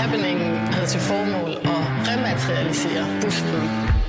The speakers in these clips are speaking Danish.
Happeningen havde til formål at rematerialisere busten.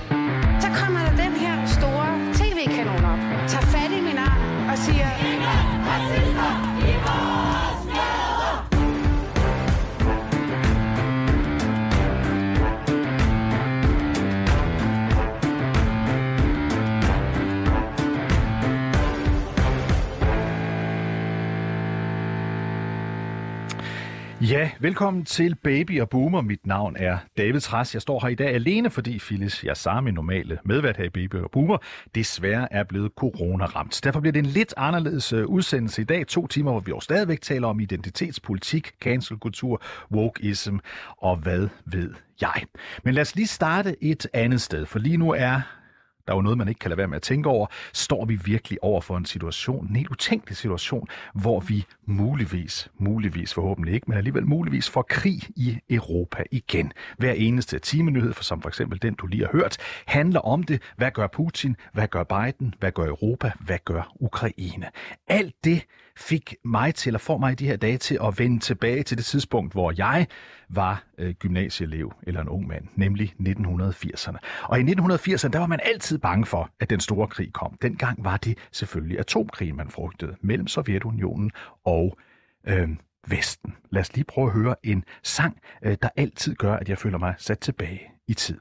Ja, velkommen til Baby og Boomer. Mit navn er David Træs. Jeg står her i dag alene, fordi Phyllis jeg samme normale medvært her i Baby og Boomer, desværre er blevet corona-ramt. Derfor bliver det en lidt anderledes øh, udsendelse i dag. To timer, hvor vi jo stadigvæk taler om identitetspolitik, cancelkultur, wokeism og hvad ved jeg. Men lad os lige starte et andet sted, for lige nu er der er jo noget, man ikke kan lade være med at tænke over, står vi virkelig over for en situation, en helt utænkelig situation, hvor vi muligvis, muligvis forhåbentlig ikke, men alligevel muligvis får krig i Europa igen. Hver eneste timenyhed, for som for eksempel den, du lige har hørt, handler om det. Hvad gør Putin? Hvad gør Biden? Hvad gør Europa? Hvad gør Ukraine? Alt det fik mig til, at få mig i de her dage til at vende tilbage til det tidspunkt, hvor jeg var øh, gymnasieelev eller en ung mand, nemlig 1980'erne. Og i 1980'erne, der var man altid bange for, at den store krig kom. Dengang var det selvfølgelig atomkrig, man frygtede mellem Sovjetunionen og øh, Vesten. Lad os lige prøve at høre en sang, øh, der altid gør, at jeg føler mig sat tilbage i tid.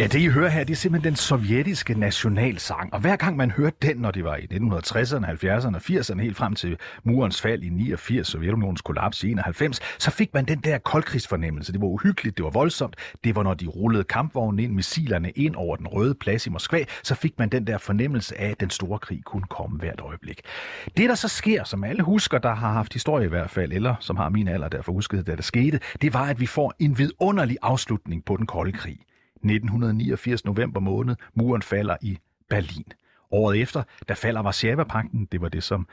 Ja, det I hører her, det er simpelthen den sovjetiske nationalsang. Og hver gang man hørte den, når det var i 1960'erne, 70'erne og 80'erne, helt frem til murens fald i 89, Sovjetunionens kollaps i 91, så fik man den der koldkrigsfornemmelse. Det var uhyggeligt, det var voldsomt. Det var, når de rullede kampvognen ind, missilerne ind over den røde plads i Moskva, så fik man den der fornemmelse af, at den store krig kunne komme hvert øjeblik. Det, der så sker, som alle husker, der har haft historie i hvert fald, eller som har min alder derfor husket, da det skete, det var, at vi får en vidunderlig afslutning på den kolde krig. 1989 november måned. Muren falder i Berlin. Året efter, der falder Varsava-pakten. Det var det, som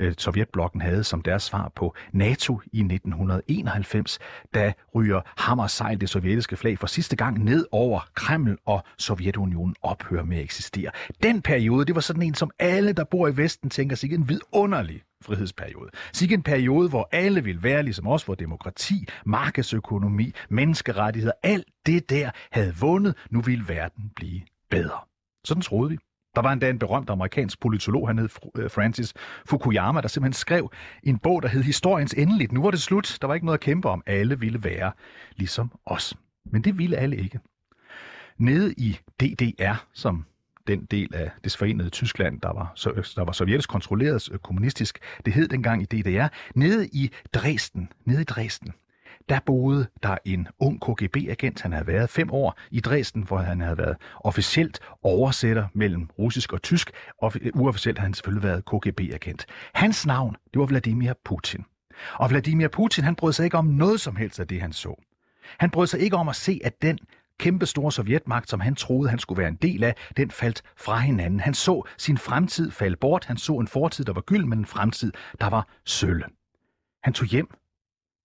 øh, Sovjetblokken havde som deres svar på NATO i 1991. Da ryger hammersejl det sovjetiske flag for sidste gang ned over Kreml, og Sovjetunionen ophører med at eksistere. Den periode, det var sådan en, som alle, der bor i Vesten, tænker sig en vidunderlig frihedsperiode. Sig en periode, hvor alle vil være ligesom os, hvor demokrati, markedsøkonomi, menneskerettigheder, alt det der havde vundet. Nu ville verden blive bedre. Sådan troede vi. Der var endda en berømt amerikansk politolog, han hed øh, Francis Fukuyama, der simpelthen skrev en bog, der hed Historiens Endeligt. Nu var det slut. Der var ikke noget at kæmpe om. Alle ville være ligesom os. Men det ville alle ikke. Nede i DDR, som den del af det forenede Tyskland, der var, øh, der var sovjetisk kontrolleret øh, kommunistisk, det hed dengang i DDR, nede i Dresden, nede i Dresden, der boede der en ung KGB-agent. Han havde været fem år i Dresden, hvor han havde været officielt oversætter mellem russisk og tysk. Og uofficielt havde han selvfølgelig været KGB-agent. Hans navn, det var Vladimir Putin. Og Vladimir Putin, han brød sig ikke om noget som helst af det, han så. Han brød sig ikke om at se, at den kæmpe store sovjetmagt, som han troede, han skulle være en del af, den faldt fra hinanden. Han så sin fremtid falde bort. Han så en fortid, der var gyld, men en fremtid, der var sølle. Han tog hjem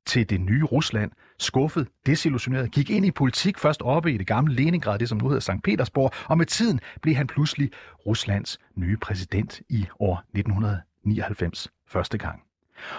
til det nye Rusland, skuffet, desillusioneret, gik ind i politik først oppe i det gamle Leningrad, det som nu hedder St. Petersborg, og med tiden blev han pludselig Ruslands nye præsident i år 1999 første gang.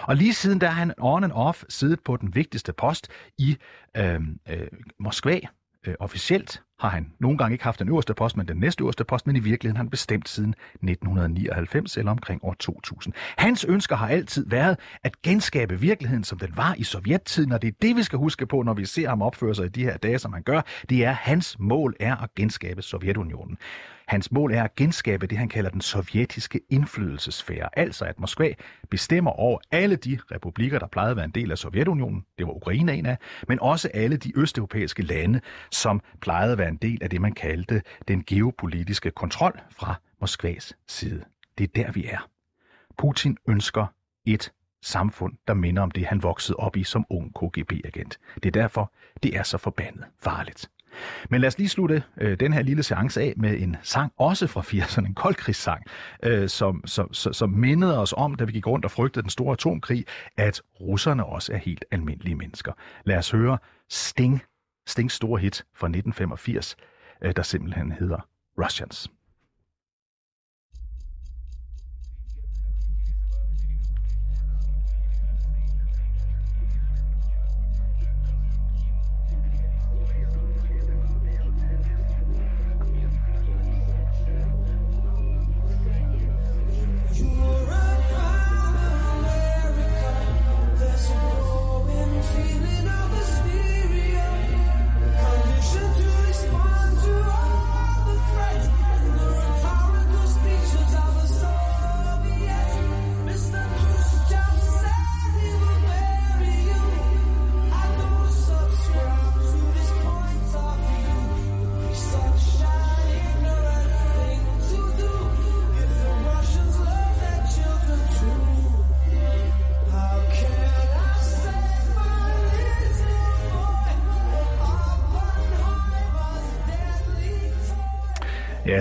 Og lige siden der har han on and off siddet på den vigtigste post i øh, øh, Moskva, øh, officielt har han nogle gange ikke haft den øverste post, men den næste øverste post, men i virkeligheden har han bestemt siden 1999 eller omkring år 2000. Hans ønsker har altid været at genskabe virkeligheden, som den var i sovjettiden, og det er det, vi skal huske på, når vi ser ham opføre sig i de her dage, som han gør. Det er, hans mål er at genskabe Sovjetunionen. Hans mål er at genskabe det, han kalder den sovjetiske indflydelsesfære, altså at Moskva bestemmer over alle de republikker, der plejede at være en del af Sovjetunionen, det var Ukraine en af, men også alle de østeuropæiske lande, som plejede at være en del af det, man kaldte den geopolitiske kontrol fra Moskvas side. Det er der, vi er. Putin ønsker et samfund, der minder om det, han voksede op i som ung KGB-agent. Det er derfor, det er så forbandet farligt. Men lad os lige slutte øh, den her lille seance af med en sang, også fra 80'erne, en koldkrigssang, øh, som, som, som, som mindede os om, da vi gik rundt og frygtede den store atomkrig, at russerne også er helt almindelige mennesker. Lad os høre Sting, Stings store hit fra 1985, øh, der simpelthen hedder Russians.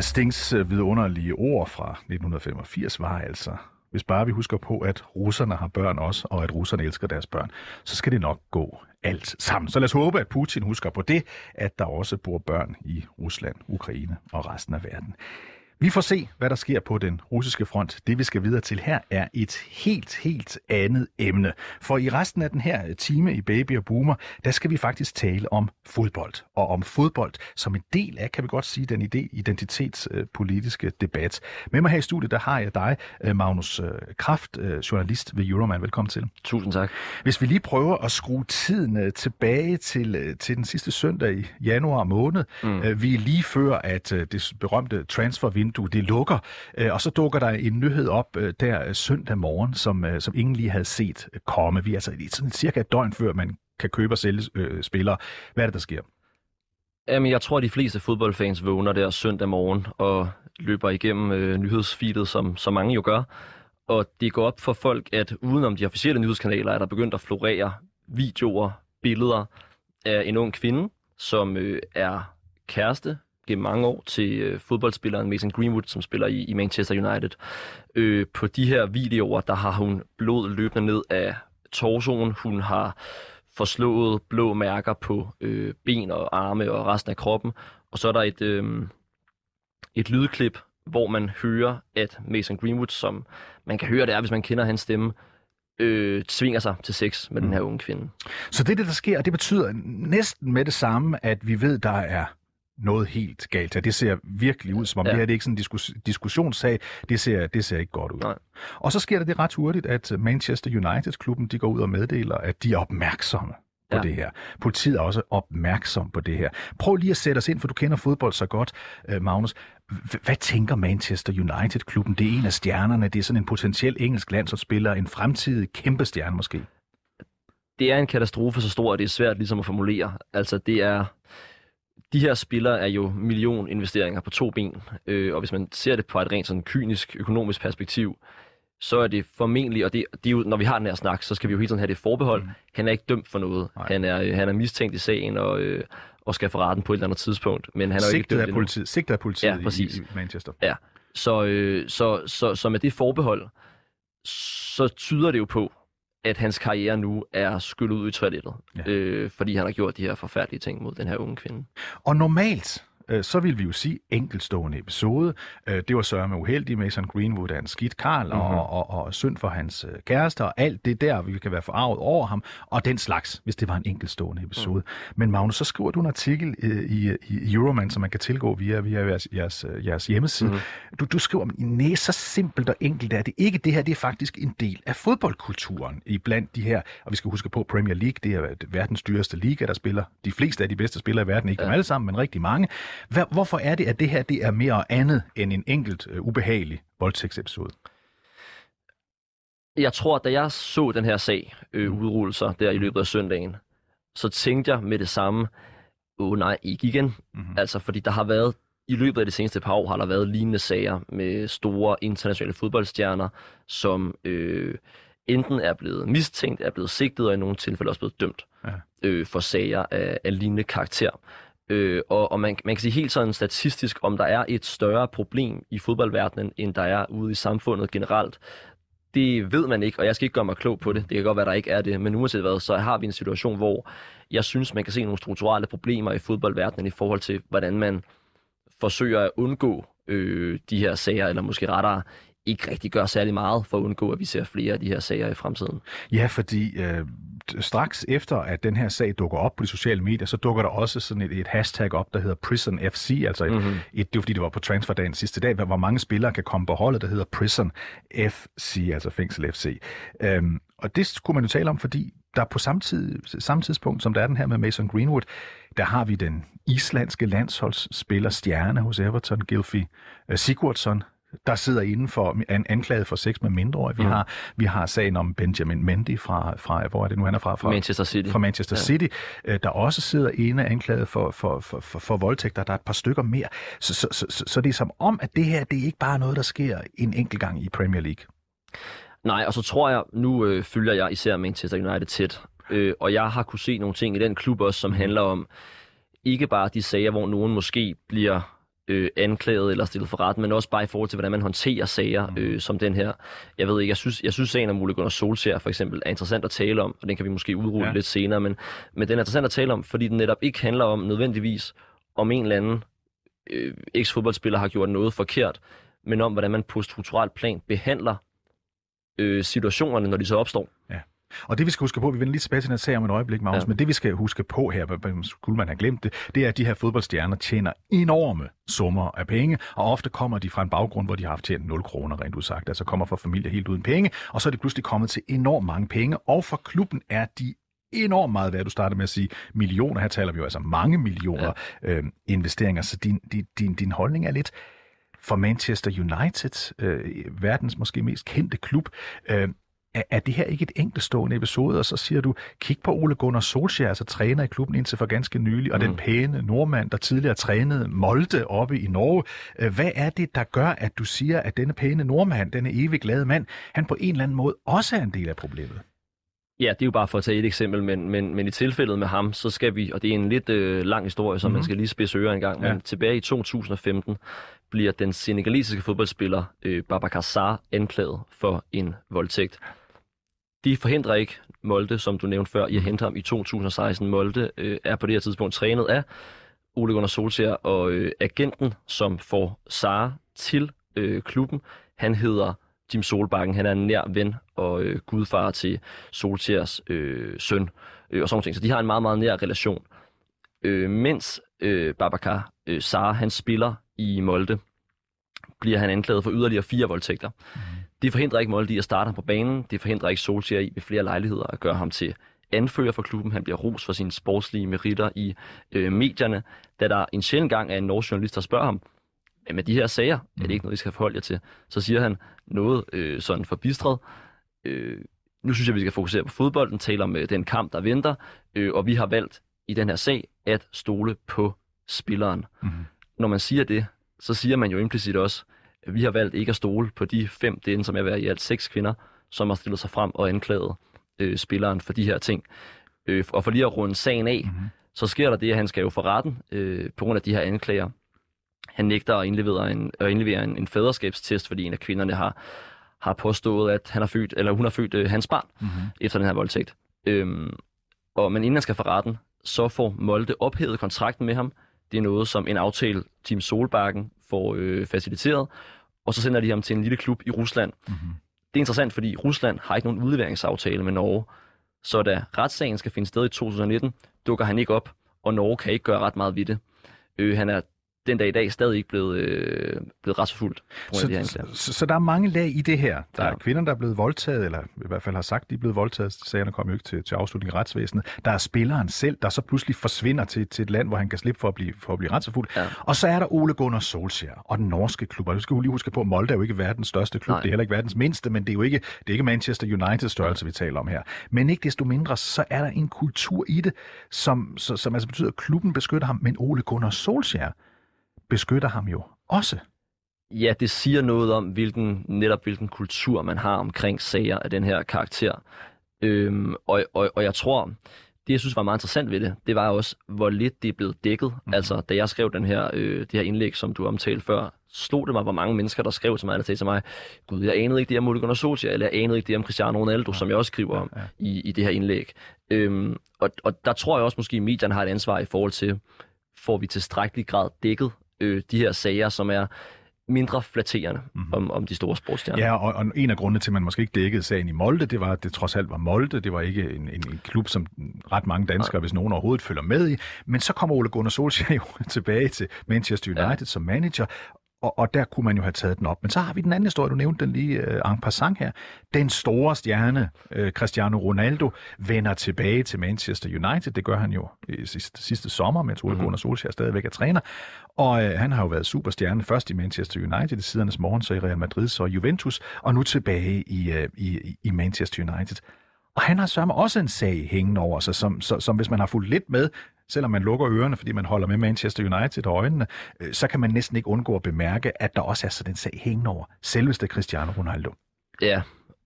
Stings øh, vidunderlige ord fra 1985 var altså, hvis bare vi husker på, at russerne har børn også, og at russerne elsker deres børn, så skal det nok gå alt sammen. Så lad os håbe, at Putin husker på det, at der også bor børn i Rusland, Ukraine og resten af verden. Vi får se, hvad der sker på den russiske front. Det vi skal videre til her er et helt, helt andet emne. For i resten af den her time i Baby og Boomer, der skal vi faktisk tale om fodbold. Og om fodbold som en del af, kan vi godt sige, den idé, identitetspolitiske debat. Med mig her i studiet, der har jeg dig, øh, Magnus øh, Kraft, øh, journalist ved Euroman. Velkommen til. Tusind tak. Hvis vi lige prøver at skrue tiden tilbage til, til den sidste søndag i januar måned. Mm. Vi er lige før, at det berømte transfer vindue, det lukker. Øh, og så dukker der en nyhed op øh, der øh, søndag morgen, som, øh, som ingen lige havde set øh, komme. Vi er altså sådan cirka et døgn før, man kan købe og sælge øh, spillere. Hvad er det, der sker? Jamen, jeg tror, at de fleste fodboldfans vågner der søndag morgen og løber igennem øh, nyhedsfeedet, som, så mange jo gør. Og det går op for folk, at udenom de officielle nyhedskanaler, er der begyndt at florere videoer, billeder af en ung kvinde, som øh, er kæreste gennem mange år til øh, fodboldspilleren Mason Greenwood, som spiller i, i Manchester United. Øh, på de her videoer, der har hun blod løbende ned af torsoen. Hun har forslået blå mærker på øh, ben og arme og resten af kroppen. Og så er der et, øh, et lydklip, hvor man hører, at Mason Greenwood, som man kan høre det er, hvis man kender hans stemme, øh, tvinger sig til sex med mm. den her unge kvinde. Så det er det, der sker, og det betyder næsten med det samme, at vi ved, der er noget helt galt her. Det ser virkelig ud, som om ja. det her det er ikke sådan en diskus- diskussionssag. Det ser, det ser ikke godt ud. Nej. Og så sker der det ret hurtigt, at Manchester United-klubben de går ud og meddeler, at de er opmærksomme på ja. det her. Politiet er også opmærksom på det her. Prøv lige at sætte os ind, for du kender fodbold så godt, øh, Magnus. Hvad tænker Manchester United-klubben? Det er en af stjernerne. Det er sådan en potentiel engelsk landsholdsspiller. En fremtidig kæmpe stjerne måske. Det er en katastrofe så stor, at det er svært ligesom at formulere. Altså, det er de her spillere er jo millioninvesteringer på to ben, øh, og hvis man ser det fra et rent sådan kynisk økonomisk perspektiv, så er det formentlig, og det, det er jo, når vi har den her snak, så skal vi jo hele tiden have det forbehold. Mm. Han er ikke dømt for noget. Han er, øh, han er mistænkt i sagen og, øh, og skal få retten på et eller andet tidspunkt. Men han er sigtet ikke dømt af politiet, sigtet af politiet ja, præcis. i, i Manchester. Ja, så, øh, så, så, så med det forbehold, så tyder det jo på, at hans karriere nu er skyllet ud i toilettet, ja. øh, fordi han har gjort de her forfærdelige ting mod den her unge kvinde. Og normalt, øh, så vil vi jo sige enkeltstående episode. Øh, det var sørme uheldigt. Mason Greenwood er en skidt karl mm-hmm. og, og, og synd for hans øh, kæreste, og alt det der, vi kan være forarvet over ham, og den slags, hvis det var en enkeltstående episode. Mm. Men Magnus, så skriver du en artikel i, i Euroman, som man kan tilgå via, via jeres, jeres, jeres hjemmeside. Mm. Du, du skriver, nej, så simpelt og enkelt er det ikke. Det her det er faktisk en del af fodboldkulturen i blandt de her, og vi skal huske på Premier League, det er verdens dyreste liga, der spiller de fleste af de bedste spillere i verden, ikke ja. dem alle sammen, men rigtig mange. Hvad, hvorfor er det, at det her det er mere andet end en enkelt uh, ubehagelig voldtægtsepisode? Jeg tror, da jeg så den her sag øh, mm. udrulle sig der i løbet af søndagen, så tænkte jeg med det samme, åh oh, nej, ikke igen. Mm-hmm. Altså, fordi der har været, i løbet af de seneste par år, har der været lignende sager med store internationale fodboldstjerner, som øh, enten er blevet mistænkt, er blevet sigtet og i nogle tilfælde også blevet dømt Ja. øh, for sager af, af lignende karakter. Øh, og og man, man kan sige helt sådan statistisk, om der er et større problem i fodboldverdenen, end der er ude i samfundet generelt. Det ved man ikke, og jeg skal ikke gøre mig klog på det. Det kan godt være, der ikke er det, men uanset hvad, så har vi en situation, hvor jeg synes, man kan se nogle strukturelle problemer i fodboldverdenen i forhold til, hvordan man forsøger at undgå øh, de her sager, eller måske rettere ikke rigtig gør særlig meget for at undgå, at vi ser flere af de her sager i fremtiden. Ja, fordi øh, straks efter, at den her sag dukker op på de sociale medier, så dukker der også sådan et, et hashtag op, der hedder Prison FC, altså et, mm-hmm. et, det var fordi, det var på transferdagen sidste dag, hvor mange spillere kan komme på holdet, der hedder Prison FC, altså Fængsel FC. Øhm, og det skulle man jo tale om, fordi der på samme, tid, samme tidspunkt, som der er den her med Mason Greenwood, der har vi den islandske landsholdsspiller stjerne hos Everton, Gylfi uh, Sigurdsson, der sidder inden for an, anklaget for sex med mindreårige. Vi, Mm. har, vi har sagen om Benjamin Mendy fra, fra, hvor er det nu, han er fra? fra Manchester City. fra Manchester Ja. City, øh, der også sidder ene anklaget for, for, for, for, for voldtægter. Der er et par stykker mere. Så, så, så, så, så det er som om, at det her, det er ikke bare noget, der sker en enkelt gang i Premier League. Nej, og så tror jeg, nu øh, følger jeg især Manchester United tæt, øh, og jeg har kunne se nogle ting i den klub også, som handler om ikke bare de sager, hvor nogen måske bliver øh, anklaget eller stillet for ret, men også bare i forhold til, hvordan man håndterer sager øh, som den her. Jeg ved ikke, jeg synes, jeg synes sagen om Ole Gunnar Solskjaer for eksempel er interessant at tale om, og den kan vi måske udrulle Ja. ja. lidt senere, men, men den er interessant at tale om, fordi den netop ikke handler om nødvendigvis, om en eller anden øh, eks-fodboldspiller har gjort noget forkert, men om, hvordan man på strukturelt plan behandler øh, situationerne, når de så opstår. Og det vi skal huske på, vi vender lige tilbage til den sag om et øjeblik, Magnus, ja. Men det vi skal huske på her, skulle man have glemt det, det er, at de her fodboldstjerner tjener enorme summer af penge, og ofte kommer de fra en baggrund, hvor de har haft tjent 0 kroner, rent udsagt, altså kommer fra familier helt uden penge, og så er de pludselig kommet til enormt mange penge, og for klubben er de enormt meget værd. Du startede med at sige millioner. Her taler vi jo altså mange millioner ja. øh, investeringer. Så din, din, din, din holdning er lidt for Manchester United, øh, verdens måske mest kendte klub. Øh, er, er det her ikke et enkeltstående episode, og så siger du, kig på Ole Gunnar Solskjaer, altså træner i klubben indtil for ganske nylig, og mm. den pæne nordmand, der tidligere trænede Molde oppe i Norge. Øh, Hvad er det, der gør, at du siger, at denne pæne nordmand, denne evig glade mand, han på en eller anden måde også er en del af problemet? Ja, det er jo bare for at tage et eksempel, men, men, men i tilfældet med ham, så skal vi, og det er en lidt øh, lang historie, så mm-hmm. man skal lige spidse ører en gang, Ja. men tilbage i 2015 bliver den senegalesiske fodboldspiller øh, Babacar Sarr anklaget for en voldtægt. De forhindrer ikke Molde, som du nævnte før, i at hente ham i 2016. Molde øh, er på det her tidspunkt trænet af Ole Gunnar Solskjaer, og øh, agenten, som får Sarr til øh, klubben, han hedder Jim Solbakken. Han er en nær ven og øh, gudfar til Solskjaers øh, søn øh, og sådan ting. Så de har en meget, meget nær relation. Øh, mens øh, Babacar øh, Sarr, han spiller i Molde, bliver han anklaget for yderligere fire voldtægter. Mm. Det forhindrer ikke Molde i at starte ham på banen. Det forhindrer ikke Solskjaer i ved flere lejligheder at gøre ham til anfører for klubben. Han bliver ros for sine sportslige meritter i øh, medierne. Da der en sjældent gang er en norsk journalist, der spørger ham, "Hvad med de her sager, er det ikke noget, I skal forholde jer til? Så siger han noget øh, sådan forbistret. Øh, nu synes jeg, vi skal fokusere på fodbolden, tale om øh, den kamp, der venter, øh, og vi har valgt i den her sag at stole på spilleren. Mm-hmm. Når man siger det, så siger man jo implicit også, vi har valgt ikke at stole på de fem, det ender som jeg være i alt seks kvinder, som har stillet sig frem og anklaget øh, spilleren for de her ting. Øh, og for lige at runde sagen af, Mm-hmm. så sker der det, at han skal jo for retten øh, på grund af de her anklager. Han nægter at indlevere en, at indlevere en, en faderskabstest, fordi en af kvinderne har, har påstået, at han har født, eller hun har født øh, hans barn Mm-hmm. efter den her voldtægt. Øhm, og, men inden han skal for retten, så får Molde ophævet kontrakten med ham. Det er noget, som en aftale Team Solbakken får øh, faciliteret, og så sender de ham til en lille klub i Rusland. Mm-hmm. Det er interessant, fordi Rusland har ikke nogen udleveringsaftale med Norge. Så da retssagen skal finde sted i 2019, dukker han ikke op, og Norge kan ikke gøre ret meget ved det. Øh, han er den dag i dag stadig ikke blevet, øh, blevet retsforfulgt grund af de Så, så, så der er mange lag i det her. Der er Ja. kvinder, der er blevet voldtaget, eller i hvert fald har sagt, de er blevet voldtaget. Sagerne kom jo ikke til, til afslutning i retsvæsenet. Der er spilleren selv, der så pludselig forsvinder til, til et land, hvor han kan slippe for at blive, for at blive retsforfulgt. Ja. Og så er der Ole Gunnar Solskjaer og den norske klub. Og du skal jo lige huske på, at Molde er jo ikke verdens største klub. Nej. Det er heller ikke verdens mindste, men det er jo ikke, det er ikke Manchester United størrelse, vi taler om her. Men ikke desto mindre, så er der en kultur i det, som, så, som altså betyder, at klubben beskytter ham, men Ole Gunnar Solskjaer beskytter ham jo også. Ja, det siger noget om, hvilken, netop hvilken kultur man har omkring sager af den her karakter. Øhm, og, og, og jeg tror, det jeg synes var meget interessant ved det, det var også, hvor lidt det er blevet dækket. Mm. Altså, da jeg skrev den her, øh, det her indlæg, som du omtalte før, slog det mig, hvor mange mennesker, der skrev til mig, eller sagde til mig, gud, jeg anede ikke det om Gunnar Solskjaer, eller jeg anede ikke det om Cristiano Ronaldo, ja. som jeg også skriver om ja, ja. I, i det her indlæg. Øhm, og, og der tror jeg også måske, at medierne har et ansvar i forhold til, får vi tilstrækkelig grad dækket øh, de her sager, som er mindre flatterende mm-hmm. om, om de store sportsstjerner. Ja, og, og en af grundene til, at man måske ikke dækkede sagen i Molde, det var, at det trods alt var Molde. Det var ikke en, en, en klub, som ret mange danskere, ja. hvis nogen overhovedet følger med i. Men så kommer Ole Gunnar Solskjaer jo tilbage til Manchester United ja. som manager, og, og der kunne man jo have taget den op. Men så har vi den anden historie, du nævnte den lige uh, en passant her. Den store stjerne, uh, Cristiano Ronaldo, vender tilbage til Manchester United. Det gør han jo i sidste, sidste sommer, mens Ole mm-hmm. Gunnar Solskjaer stadigvæk er træner. Og uh, han har jo været superstjerne først i Manchester United i sidernes morgen, så i Real Madrid, så Juventus, og nu tilbage i, uh, i, i Manchester United. Og han har sørme også en sag hængende over sig, som, som, som hvis man har fulgt lidt med, selvom man lukker ørerne, fordi man holder med Manchester United og øjnene, øh, så kan man næsten ikke undgå at bemærke, at der også er sådan en sag hængende over selveste Cristiano Ronaldo. Ja,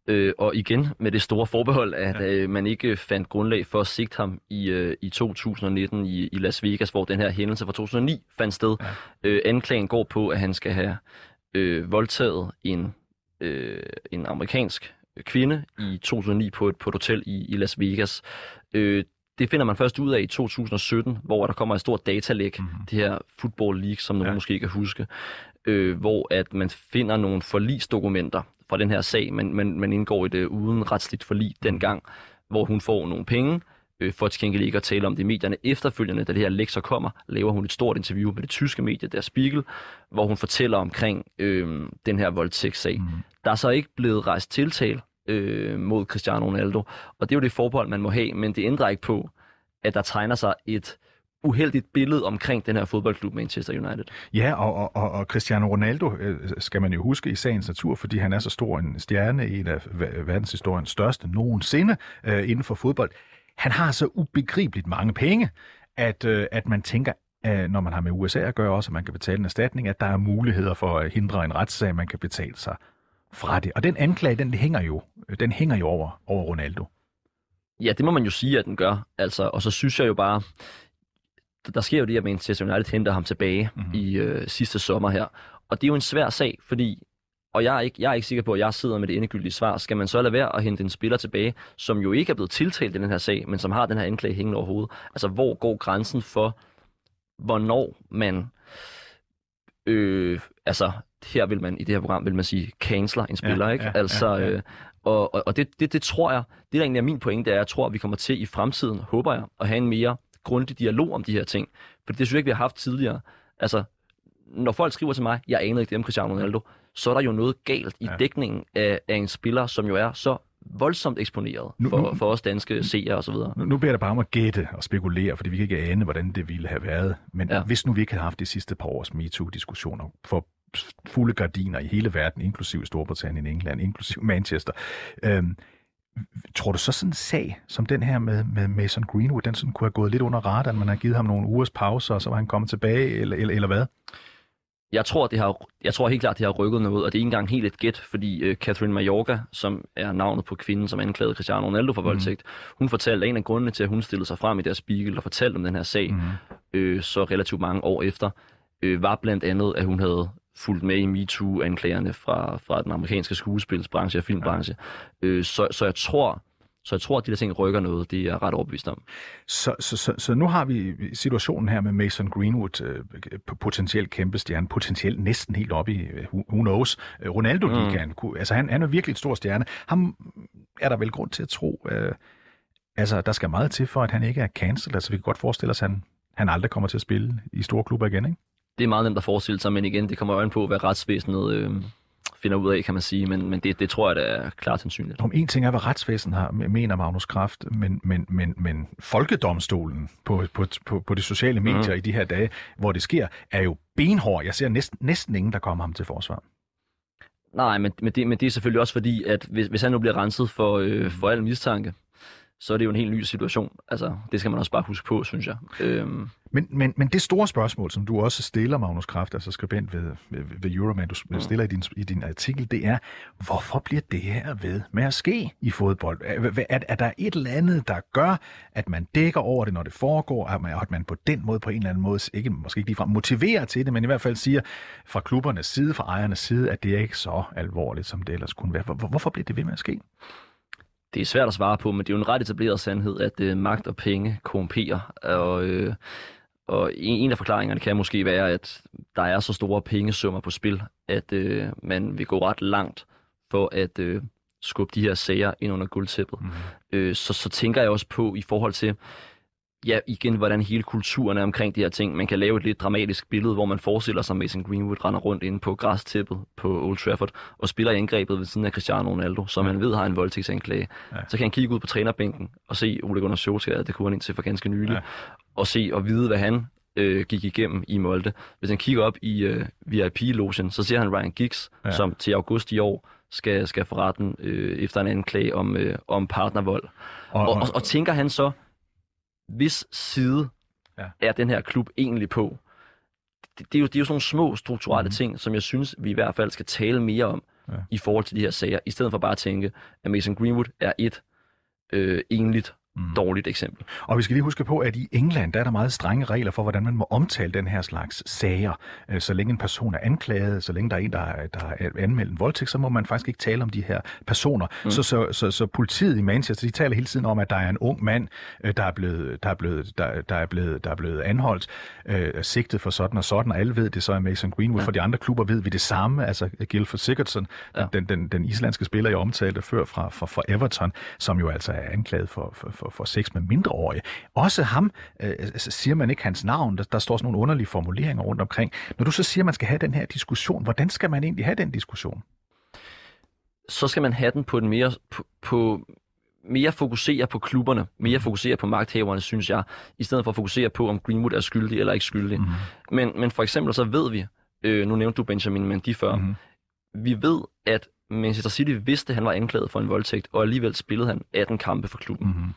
øh, og igen med det store forbehold, at ja. øh, man ikke fandt grundlag for at sigte ham i, øh, i 2019 i, i Las Vegas, hvor den her hændelse fra 2009 fandt sted. Ja. Øh, anklagen går på, at han skal have øh, voldtaget en, øh, en amerikansk kvinde i 2009 på et, på et hotel i, i Las Vegas. Øh, det finder man først ud af i 2017, hvor der kommer et stort datalæk, mm-hmm. det her Football League, som nogen ja. måske kan huske, øh, hvor at man finder nogle forlisdokumenter fra den her sag, men man, man indgår i det uden retsligt forlig dengang, hvor hun får nogle penge, øh, for at gengæld ikke at tale om det i medierne. Efterfølgende, da det her så kommer, laver hun et stort interview med det tyske medie, der Spiegel, hvor hun fortæller omkring øh, den her voldtægtssag. Mm. Der er så ikke blevet rejst tiltale øh, mod Cristiano Ronaldo. Og det er jo det forbehold, man må have, men det ændrer ikke på, at der tegner sig et uheldigt billede omkring den her fodboldklub Manchester United. Ja, og, og, og Cristiano Ronaldo øh, skal man jo huske i sagens natur, fordi han er så stor en stjerne, en af verdenshistoriens største nogensinde øh, inden for fodbold. Han har så ubegribeligt mange penge, at, øh, at man tænker, øh, når man har med USA at gøre også, at man kan betale en erstatning, at der er muligheder for at hindre en retssag, man kan betale sig fra det. Og den anklage, den hænger jo, den hænger jo over, over Ronaldo. Ja, det må man jo sige, at den gør. Altså, og så synes jeg jo bare, der sker jo det, at Manchester United henter ham tilbage mm-hmm. i øh, sidste sommer her. Og det er jo en svær sag, fordi, og jeg er, ikke, jeg er ikke sikker på, at jeg sidder med det endegyldige svar, skal man så lade være at hente en spiller tilbage, som jo ikke er blevet tiltalt i den her sag, men som har den her anklage hængende over hovedet. Altså, hvor går grænsen for, hvornår man øh, altså her vil man i det her program vil man sige canceler en spiller, ja, ikke? Ja, altså ja, ja. Øh, og, og, og det, det, det tror jeg, det der egentlig er min pointe, det er, at jeg tror, at vi kommer til i fremtiden, håber jeg, at have en mere grundig dialog om de her ting. For det synes jeg ikke, vi har haft tidligere. Altså, når folk skriver til mig, jeg anede ikke det om Cristiano Ronaldo, så er der jo noget galt i ja. dækningen af, af en spiller, som jo er så voldsomt eksponeret nu, for, nu, for os danske seere osv. Nu, nu beder dig bare om at gætte og spekulere, fordi vi kan ikke ane, hvordan det ville have været. Men ja. hvis nu vi ikke havde haft de sidste par års MeToo-diskussioner for fulde gardiner i hele verden, inklusive Storbritannien, England, inklusive Manchester, øhm, Tror du så sådan en sag som den her med, med Mason Greenwood, den sådan kunne have gået lidt under radaren, man har givet ham nogle ugers pause, og så var han kommet tilbage, eller, eller, eller hvad? Jeg tror, det har, jeg tror helt klart, det har rykket noget, og det er ikke engang helt et gæt, fordi uh, Catherine Mayorga, som er navnet på kvinden, som anklagede Cristiano Ronaldo for mm. voldtægt, hun fortalte, at en af grundene til, at hun stillede sig frem i deres spiegel og fortalte om den her sag, mm. øh, så relativt mange år efter, øh, var blandt andet, at hun havde fulgt med i MeToo-anklagerne fra, fra den amerikanske skuespilsbranche og filmbranche. Ja. Øh, så, så jeg tror, så jeg tror, at de der ting rykker noget, det er jeg ret overbevist om. Så, så, så, så nu har vi situationen her med Mason Greenwood, øh, potentielt kæmpe stjerne, potentielt næsten helt op i, øh, who, knows, øh, Ronaldo-ligaen. Mm. Altså han, han er virkelig et stor stjerne. Ham er der vel grund til at tro, øh, altså der skal meget til for, at han ikke er cancelled. Altså vi kan godt forestille os, at han, han aldrig kommer til at spille i store klubber igen, ikke? Det er meget nemt at forestille sig, men igen, det kommer øjen på, hvad retsvæsenet... Øh finder ud af, kan man sige, men, men det, det tror jeg, det er klart sandsynligt. Om en ting er, hvad retsvæsenet har, mener Magnus Kraft, men, men, men, men folkedomstolen på, på, på, på de sociale mhm. medier mm. i de her dage, hvor det sker, er jo benhård. Jeg ser næsten, næsten ingen, der kommer ham til forsvar. Nej, men, men, det, men det er selvfølgelig også fordi, at hvis, hvis han nu bliver renset for, øh, for al mistanke, så er det jo en helt ny situation. Altså, det skal man også bare huske på, synes jeg. Øhm, Men, men, men det store spørgsmål, som du også stiller, Magnus Kraft, altså skribent ved, ved, ved Euroman, du Mm. stiller i din, i din artikel, det er, hvorfor bliver det her ved med at ske i fodbold? Er, er, er der et eller andet, der gør, at man dækker over det, når det foregår, at man, at man på den måde, på en eller anden måde, ikke, måske ikke ligefrem motiverer til det, men i hvert fald siger fra klubbernes side, fra ejernes side, at det er ikke så alvorligt, som det ellers kunne være. Hvor, hvorfor bliver det ved med at ske? Det er svært at svare på, men det er jo en ret etableret sandhed, at øh, magt og penge korrumperer. Og, øh, og en, en af forklaringerne kan måske være, at der er så store pengesummer på spil, at øh, man vil gå ret langt for at øh, skubbe de her sager ind under guldtæppet. Mhm. Øh, så, så tænker jeg også på i forhold til, ja, igen, hvordan hele kulturen er omkring de her ting. Man kan lave et lidt dramatisk billede, hvor man forestiller sig, at Mason Greenwood render rundt inde på græstæppet på Old Trafford og spiller angrebet ved siden af Cristiano Ronaldo, som man ved har en voldtægtsanklage. Ja. Ja. Så kan han kigge ud på trænerbænken og se Ole Gunnar Solskjaer, det kunne han indtil for ganske nylig, Ja. ja. og se og vide, hvad han øh, gik igennem i Molde. Hvis han kigger op i øh, VIP-logen, så ser han Ryan Giggs, Ja. ja. som til august i år skal, skal for retten øh, efter en anklage om, øh, om partnervold. Og, Og, og, og tænker han så, hvis side Ja. er den her klub egentlig på? Det, det, er, jo, det er jo sådan nogle små strukturelle mm. ting, som jeg synes, vi i hvert fald skal tale mere om ja. i forhold til de her sager, i stedet for bare at tænke, at Mason Greenwood er et øh, enligt Mm. dårligt eksempel. Og vi skal lige huske på, at i England der er der meget strenge regler for, hvordan man må omtale den her slags sager. Øh, Så længe en person er anklaget, så længe der er en, der er, der er anmeldt en voldtægt, så må man faktisk ikke tale om de her personer. Mm. Så, så, så, så politiet i Manchester, de taler hele tiden om, at der er en ung mand, øh, der er blevet, der er blevet, der, der er blevet, der er blevet anholdt, øh, sigtet for sådan og sådan, og alle ved, det så er Mason Greenwood. Ja. For de andre klubber ved vi det samme. Altså Gilford Sigurdsson. Ja. den, den, den islandske spiller, jeg omtalte før fra, fra, fra Everton, som jo altså er anklaget for, for, for, for sex med mindreårige. Også ham øh, altså, siger man ikke hans navn. Der, der står sådan nogle underlige formuleringer rundt omkring. Når du så siger, at man skal have den her diskussion, hvordan skal man egentlig have den diskussion? Så skal man have den på en mere, på, på mere fokusere på klubberne, mere fokusere på magthaverne, synes jeg, i stedet for at fokusere på, om Greenwood er skyldig eller ikke skyldig. Mhm. Men, men for eksempel så ved vi, øh, nu nævnte du Benjamin Mendy før, Mhm. mm-hmm. vi ved, at Manchester City vidste, at han var anklaget for en voldtægt, og alligevel spillede han 18 kampe for klubben. Mm. Mhm.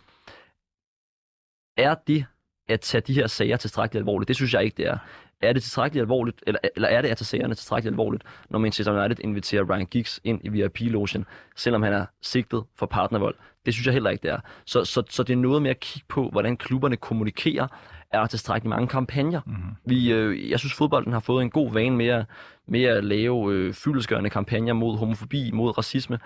Er det at tage de her sager tilstrækkeligt alvorligt? Det synes jeg ikke, det er. Er det tilstrækkeligt alvorligt, eller, eller er det at tage sagerne tilstrækkeligt alvorligt, når Manchester United inviterer Ryan Giggs ind i VIP-logen, selvom han er sigtet for partnervold? Det synes jeg heller ikke, det er. Så, så, så det er noget med at kigge på, hvordan klubberne kommunikerer. Er der tilstrækkeligt mange kampagner? Mhm. Vi, øh, jeg synes, fodbolden har fået en god vane med at, med at lave øh, fyldesgørende kampagner mod homofobi, mod racisme.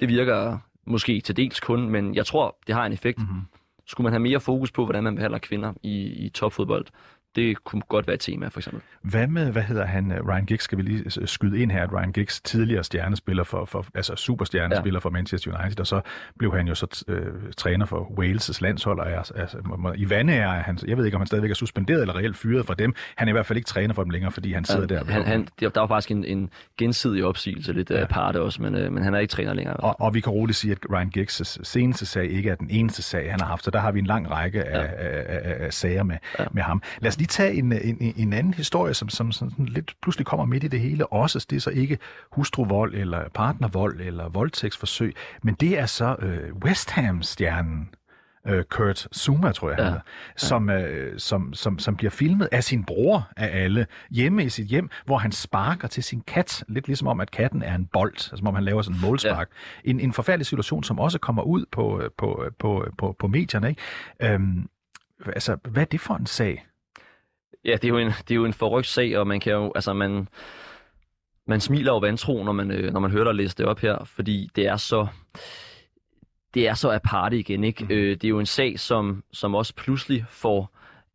Det virker måske til dels kun, men jeg tror, det har en effekt. Mhm. Skulle man have mere fokus på, hvordan man behandler kvinder i, i topfodbold? Det kunne godt være et tema, for eksempel. Hvad med, hvad hedder han, øh, Ryan Giggs, skal vi lige øh, skyde ind her, at Ryan Giggs tidligere stjernespiller for, for altså superstjernespiller ja. for Manchester United, og så blev han jo så øh, træner for Wales' landshold, og er, altså, i vande er han, jeg ved ikke, om han stadigvæk er suspenderet eller reelt fyret fra dem. Han er i hvert fald ikke træner for dem længere, fordi han sidder der. Han, han, der var faktisk en, en gensidig opsigelse lidt Ja. af parte også, men, øh, men han er ikke træner længere. Og, og vi kan roligt sige, at Ryan Giggs' seneste sag ikke er den eneste sag, han har haft, så der har vi en lang række af, ja. af, af, af sager med, ja. Ja. med ham. Lad os lige tage en, en, en anden historie, som, som sådan lidt pludselig kommer midt i det hele også. Det er så ikke hustruvold eller partnervold eller voldtægtsforsøg, men det er så øh, West Ham-stjernen, øh, Kurt Zuma, tror jeg, ja. Hedder, som, øh, som, som, som bliver filmet af sin bror af alle, hjemme i sit hjem, hvor han sparker til sin kat, lidt ligesom om, at katten er en bold, altså som om han laver sådan en målspark. Ja. En, en forfærdelig situation, som også kommer ud på, øh, på, på, på, på medierne. Ikke? Øhm, altså, hvad er det for en sag? Ja, det er jo en, det er jo en forrygt sag, og man kan jo, altså man, man smiler jo vantro, når man, øh, når man hører dig læse det op her, fordi det er så, det er så aparte igen, ikke? Mhm. Mm. Øh, det er jo en sag, som, som også pludselig får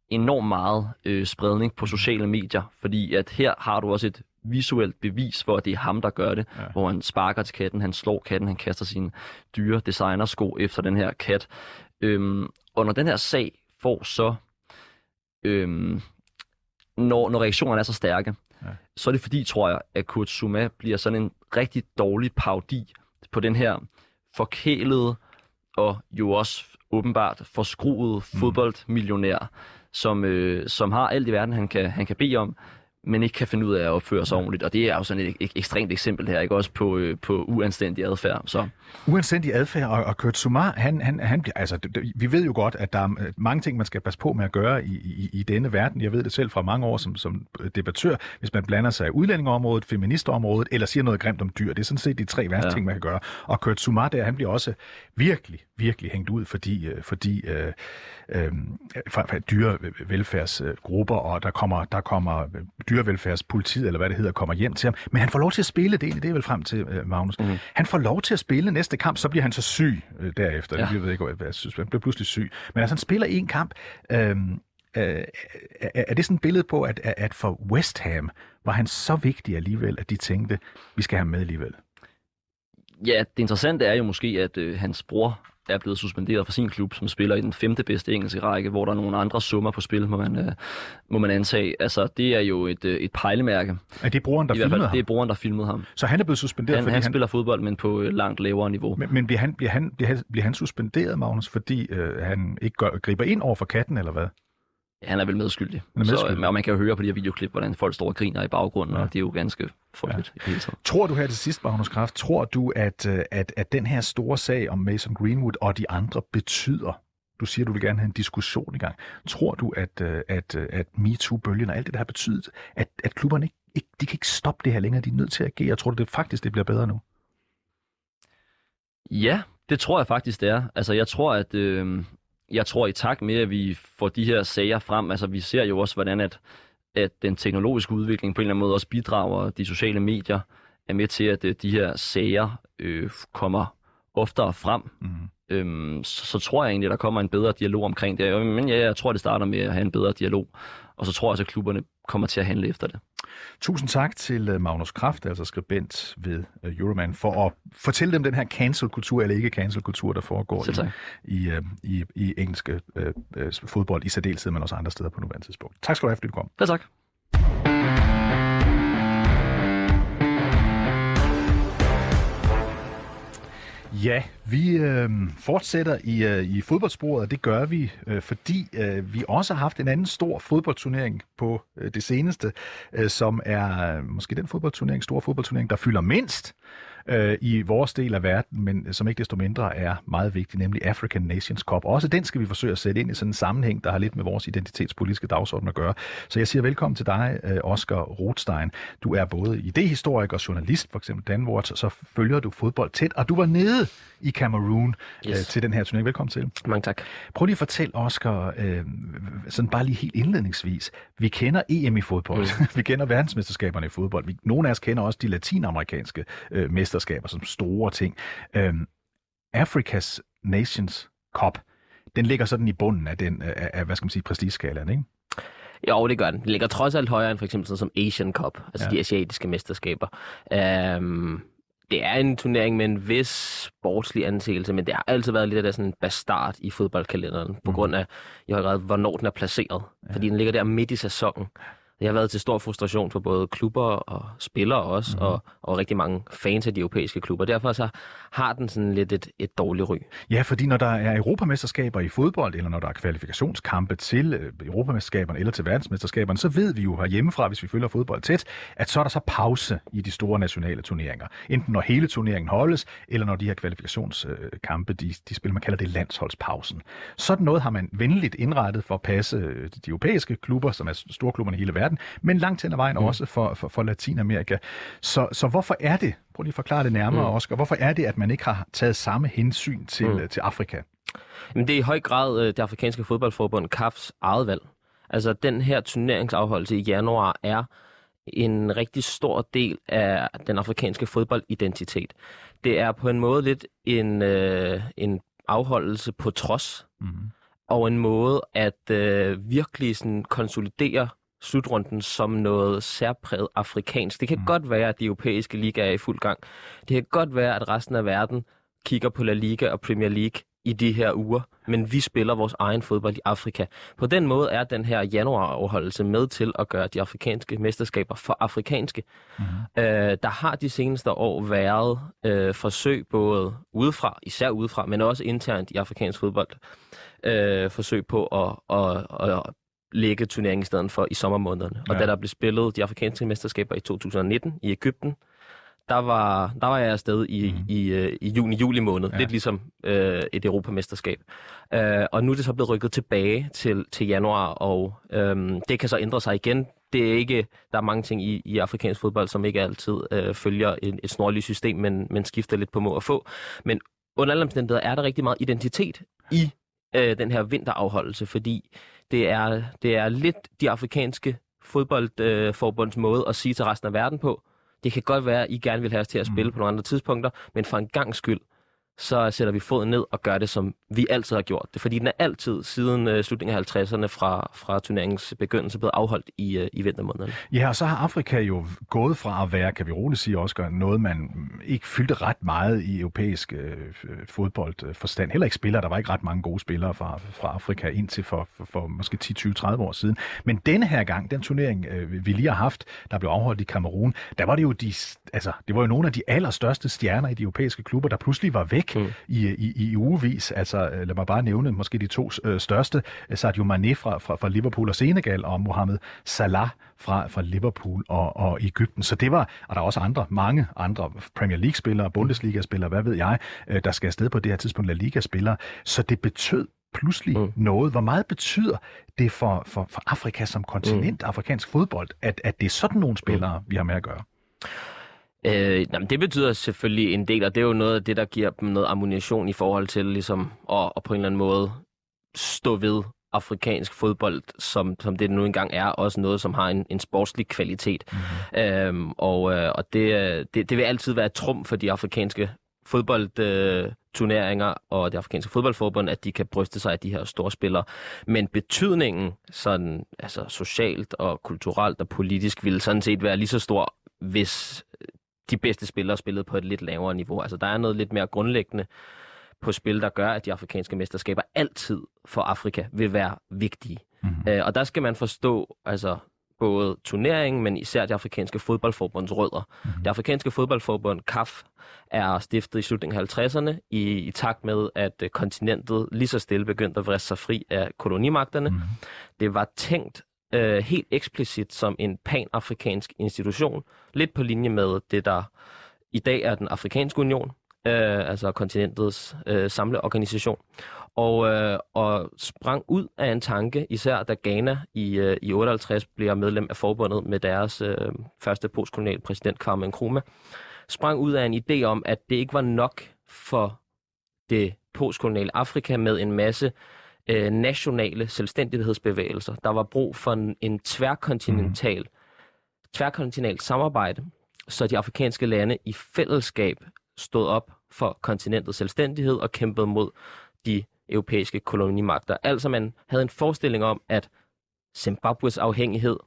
enormt meget øh, spredning på sociale medier, fordi at her har du også et visuelt bevis for, at det er ham, der gør det, ja. hvor han sparker til katten, han slår katten, han kaster sine dyre designersko efter den her kat. Øhm, og når den her sag får så øhm, når, når reaktionerne er så stærke, Ja. så er det fordi, tror jeg, at Kurt Zuma bliver sådan en rigtig dårlig parodi på den her forkælede og jo også åbenbart forskruede fodboldmillionær, som, øh, som har alt i verden, han kan, han kan bede om, men ikke kan finde ud af at opføre sig ordentligt. Og det er jo sådan et, et ekstremt eksempel her, ikke også på, øh, på uanstændig adfærd. Så. Uanstændig adfærd, og, og Kurt Sumar, han, han, han, altså, det, vi ved jo godt, at der er øh, mange ting, man skal passe på med at gøre i, i, i denne verden. Jeg ved det selv fra mange år som, som debattør, hvis man blander sig i udlændingeområdet, feministområdet, eller siger noget grimt om dyr. Det er sådan set de tre værste ja. ting, man kan gøre. Og Kurt Sumar, der, han bliver også virkelig, virkelig hængt ud, fordi, øh, fordi øh, øh, fra, fra dyrevelfærdsgrupper, og der kommer, der kommer dyrevelfærdspolitiet, eller hvad det hedder, kommer hjem til ham. Men han får lov til at spille, det, det er vel frem til, øh, Magnus. Mm. Han får lov til at spille næste kamp, så bliver han så syg øh, derefter. Ja. Jeg ved ikke, hvad jeg synes. Han bliver pludselig syg. Men altså, han spiller en kamp. Øh, øh, er det sådan et billede på, at, at for West Ham var han så vigtig alligevel, at de tænkte, vi skal have ham med alligevel? Ja, det interessante er jo måske, at øh, hans bror er blevet suspenderet fra sin klub, som spiller i den femte bedste engelske række, hvor der er nogle andre summer på spil, må man, øh, må man antage. Altså, det er jo et, øh, et pejlemærke. Er det brugeren, der filmede fald, ham? Det er brugeren, der filmede ham. Så han er blevet suspenderet? Han, fordi han, han spiller fodbold, men på øh, langt lavere niveau. Men, men bliver, han, bliver, han, bliver, han, bliver han suspenderet, Magnus, fordi øh, han ikke gør, griber ind over for katten, eller hvad? Han er vel medskyldig. Han er medskyldig. Så, og man kan jo høre på de her videoklip, hvordan folk står og griner i baggrunden, ja. og det er jo ganske frygteligt ja. hele tiden. Tror du her til sidst, Magnus Kraft, tror du, at, øh, at, at den her store sag om Mason Greenwood og de andre betyder, du siger, du vil gerne have en diskussion i gang. Tror du, at, øh, at, øh, at MeToo-bølgen og alt det, der har betydet, at, at klubberne ikke, ikke, de kan ikke stoppe det her længere, de er nødt til at agere? Tror du det faktisk, det bliver bedre nu? Ja, det tror jeg faktisk, det er. Altså, jeg tror, at, øh, jeg tror i takt med, at vi får de her sager frem, altså vi ser jo også, hvordan at, at den teknologiske udvikling på en eller anden måde også bidrager, de sociale medier er med til, at øh, de her sager øh, kommer oftere frem. Mm. Øhm, så, så tror jeg egentlig, at der kommer en bedre dialog omkring det. Men ja, jeg tror, det starter med at have en bedre dialog. Og så tror jeg også, at klubberne kommer til at handle efter det. Tusind tak til øh, Magnus Kraft, altså skribent ved øh, Euroman, for at fortælle dem den her cancel-kultur, eller ikke cancel-kultur, der foregår i, i, øh, i, i engelske øh, fodbold, i særdeleshed, men også andre steder på nuværende tidspunkt. Tak skal du have, fordi du kom. Ja, tak. Ja, vi øh, fortsætter i, øh, i fodboldsporet, og det gør vi, øh, fordi øh, vi også har haft en anden stor fodboldturnering på øh, det seneste, øh, som er øh, måske den fodboldturnering, store fodboldturnering, der fylder mindst øh, i vores del af verden, men som ikke desto mindre er meget vigtig, nemlig African Nations Cup. Også den skal vi forsøge at sætte ind i sådan en sammenhæng, der har lidt med vores identitetspolitiske dagsorden at gøre. Så jeg siger velkommen til dig, øh, Oscar Rothstein. Du er både idehistoriker og journalist, for eksempel Danwatch, så følger du fodbold tæt, og du var nede i Cameroon øh, yes. øh, til den her turnering. Velkommen til. Mange tak. Prøv lige at fortælle, Oscar, øh, sådan bare lige helt indledningsvis. Vi kender EM i fodbold. Mm. vi kender verdensmesterskaberne i fodbold. Vi, nogle af os kender også de latinamerikanske øh, mesterskaber som store ting. Øh, Afrikas Nations Cup, den ligger sådan i bunden af den, af, af hvad skal man sige, prestigeskalaen, ikke? Jo, det gør den. Den ligger trods alt højere end for eksempel sådan som Asian Cup, altså ja. de asiatiske mesterskaber. Um, det er en turnering med en vis sportslig anseelse, men det har altid været lidt af sådan en bastard i fodboldkalenderen, på mm. grund af i høj grad, hvornår den er placeret. Ja. Fordi den ligger der midt i sæsonen. Det har været til stor frustration for både klubber og spillere også, mm. og, og rigtig mange fans af de europæiske klubber. Derfor så har den sådan lidt et, et dårligt ry. Ja, fordi når der er europamesterskaber i fodbold, eller når der er kvalifikationskampe til øh, europamesterskaberne eller til verdensmesterskaberne, så ved vi jo herhjemmefra, hvis vi følger fodbold tæt, at så er der så pause i de store nationale turneringer. Enten når hele turneringen holdes, eller når de her kvalifikationskampe, de, de spiller, man kalder det landsholdspausen. Sådan noget har man venligt indrettet for at passe øh, de europæiske klubber, som er storklubberne i hele verden, men langt hen ad vejen mm. også for, for, for Latinamerika. Så, så hvorfor er det, prøv lige at forklare det nærmere, mm. Oscar, hvorfor er det, at man ikke har taget samme hensyn til, mm. til Afrika? Jamen, det er i høj grad øh, det afrikanske fodboldforbund, CAFs eget valg. Altså, den her turneringsafholdelse i januar er en rigtig stor del af den afrikanske fodboldidentitet. Det er på en måde lidt en, øh, en afholdelse på trods, mm. og en måde at øh, virkelig sådan konsolidere slutrunden som noget særpræget afrikansk. Det kan mm. godt være, at de europæiske ligaer er i fuld gang. Det kan godt være, at resten af verden kigger på La Liga og Premier League i de her uger, men vi spiller vores egen fodbold i Afrika. På den måde er den her januaroverholdelse med til at gøre de afrikanske mesterskaber for afrikanske. Mm-hmm. Øh, der har de seneste år været øh, forsøg både udefra, især udefra, men også internt i afrikansk fodbold, øh, forsøg på at, at, at lægge turneringen i stedet for i sommermånederne. Og Ja. da der blev spillet de afrikanske mesterskaber i 2019 i Ægypten, der var, der var jeg afsted i, mm. i, øh, i juni-juli måned, Ja. lidt ligesom øh, et europamesterskab. Øh, og nu er det så blevet rykket tilbage til, til januar, og øhm, det kan så ændre sig igen. Det er ikke, der er mange ting i, i afrikansk fodbold, som ikke altid øh, følger et, et snorligt system, men, men skifter lidt på må og få. Men under alle omstændigheder er der rigtig meget identitet i øh, den her vinterafholdelse, fordi det er, det er lidt de afrikanske fodboldforbunds øh, måde at sige til resten af verden på, det kan godt være, at I gerne vil have os til at spille mm. på nogle andre tidspunkter, men for en gang skyld, så sætter vi foden ned og gør det, som vi altid har gjort det. Fordi den er altid siden øh, slutningen af 50'erne fra, fra turneringens begyndelse blevet afholdt i, øh, i vintermånederne. Ja, og så har Afrika jo gået fra at være, kan vi roligt sige, også noget, man ikke fyldte ret meget i europæisk øh, fodboldforstand. Heller ikke spillere. Der var ikke ret mange gode spillere fra, fra Afrika indtil for, for, for måske 10, 20, 30 år siden. Men denne her gang, den turnering, øh, vi lige har haft, der blev afholdt i Kamerun, der var det jo de, altså, det var jo nogle af de allerstørste stjerner i de europæiske klubber, der pludselig var væk mm. i, i, i ugevis. Altså, lad mig bare nævne måske de to øh, største, Sadio Mane fra, fra, fra Liverpool og Senegal, og Mohamed Salah fra, fra Liverpool og, og Ægypten. Så det var, og der er også andre, mange andre Premier League-spillere, Bundesliga-spillere, hvad ved jeg, øh, der skal afsted på det her tidspunkt, La Liga-spillere. Så det betød pludselig mm. noget. Hvor meget betyder det for, for, for Afrika som kontinent, mm. afrikansk fodbold, at, at det er sådan nogle spillere, mm. vi har med at gøre? Øh, jamen, det betyder selvfølgelig en del, og det er jo noget af det, der giver dem noget ammunition i forhold til ligesom, at, at på en eller anden måde stå ved afrikansk fodbold, som, som det nu engang er, også noget, som har en, en sportslig kvalitet. Mm-hmm. Øhm, og øh, og det, det, det vil altid være et trum for de afrikanske fodboldturneringer øh, og det afrikanske fodboldforbund, at de kan bryste sig af de her store spillere. Men betydningen sådan, altså socialt og kulturelt og politisk ville sådan set være lige så stor, hvis de bedste spillere spillede på et lidt lavere niveau. Altså der er noget lidt mere grundlæggende på spil, der gør, at de afrikanske mesterskaber altid for Afrika vil være vigtige. Mm-hmm. Øh, og der skal man forstå altså både turneringen, men især det afrikanske fodboldforbunds rødder. Mm-hmm. Det afrikanske fodboldforbund, CAF, er stiftet i slutningen af 50'erne i, i takt med, at øh, kontinentet lige så stille begyndte at vriste sig fri af kolonimagterne. Mm-hmm. Det var tænkt øh, helt eksplicit som en panafrikansk institution, lidt på linje med det, der i dag er den afrikanske union, øh, altså kontinentets øh, samleorganisation, og, øh, og sprang ud af en tanke, især da Ghana i, øh, i 58 bliver medlem af forbundet med deres øh, første postkoloniale præsident, Kwame Nkrumah, sprang ud af en idé om, at det ikke var nok for det postkoloniale Afrika med en masse øh, nationale selvstændighedsbevægelser. Der var brug for en, en tværkontinental, mm. tværkontinentalt samarbejde, så de afrikanske lande i fællesskab stod op for kontinentets selvstændighed og kæmpede mod de europæiske kolonimagter. Altså man havde en forestilling om, at Zimbabwes afhængighed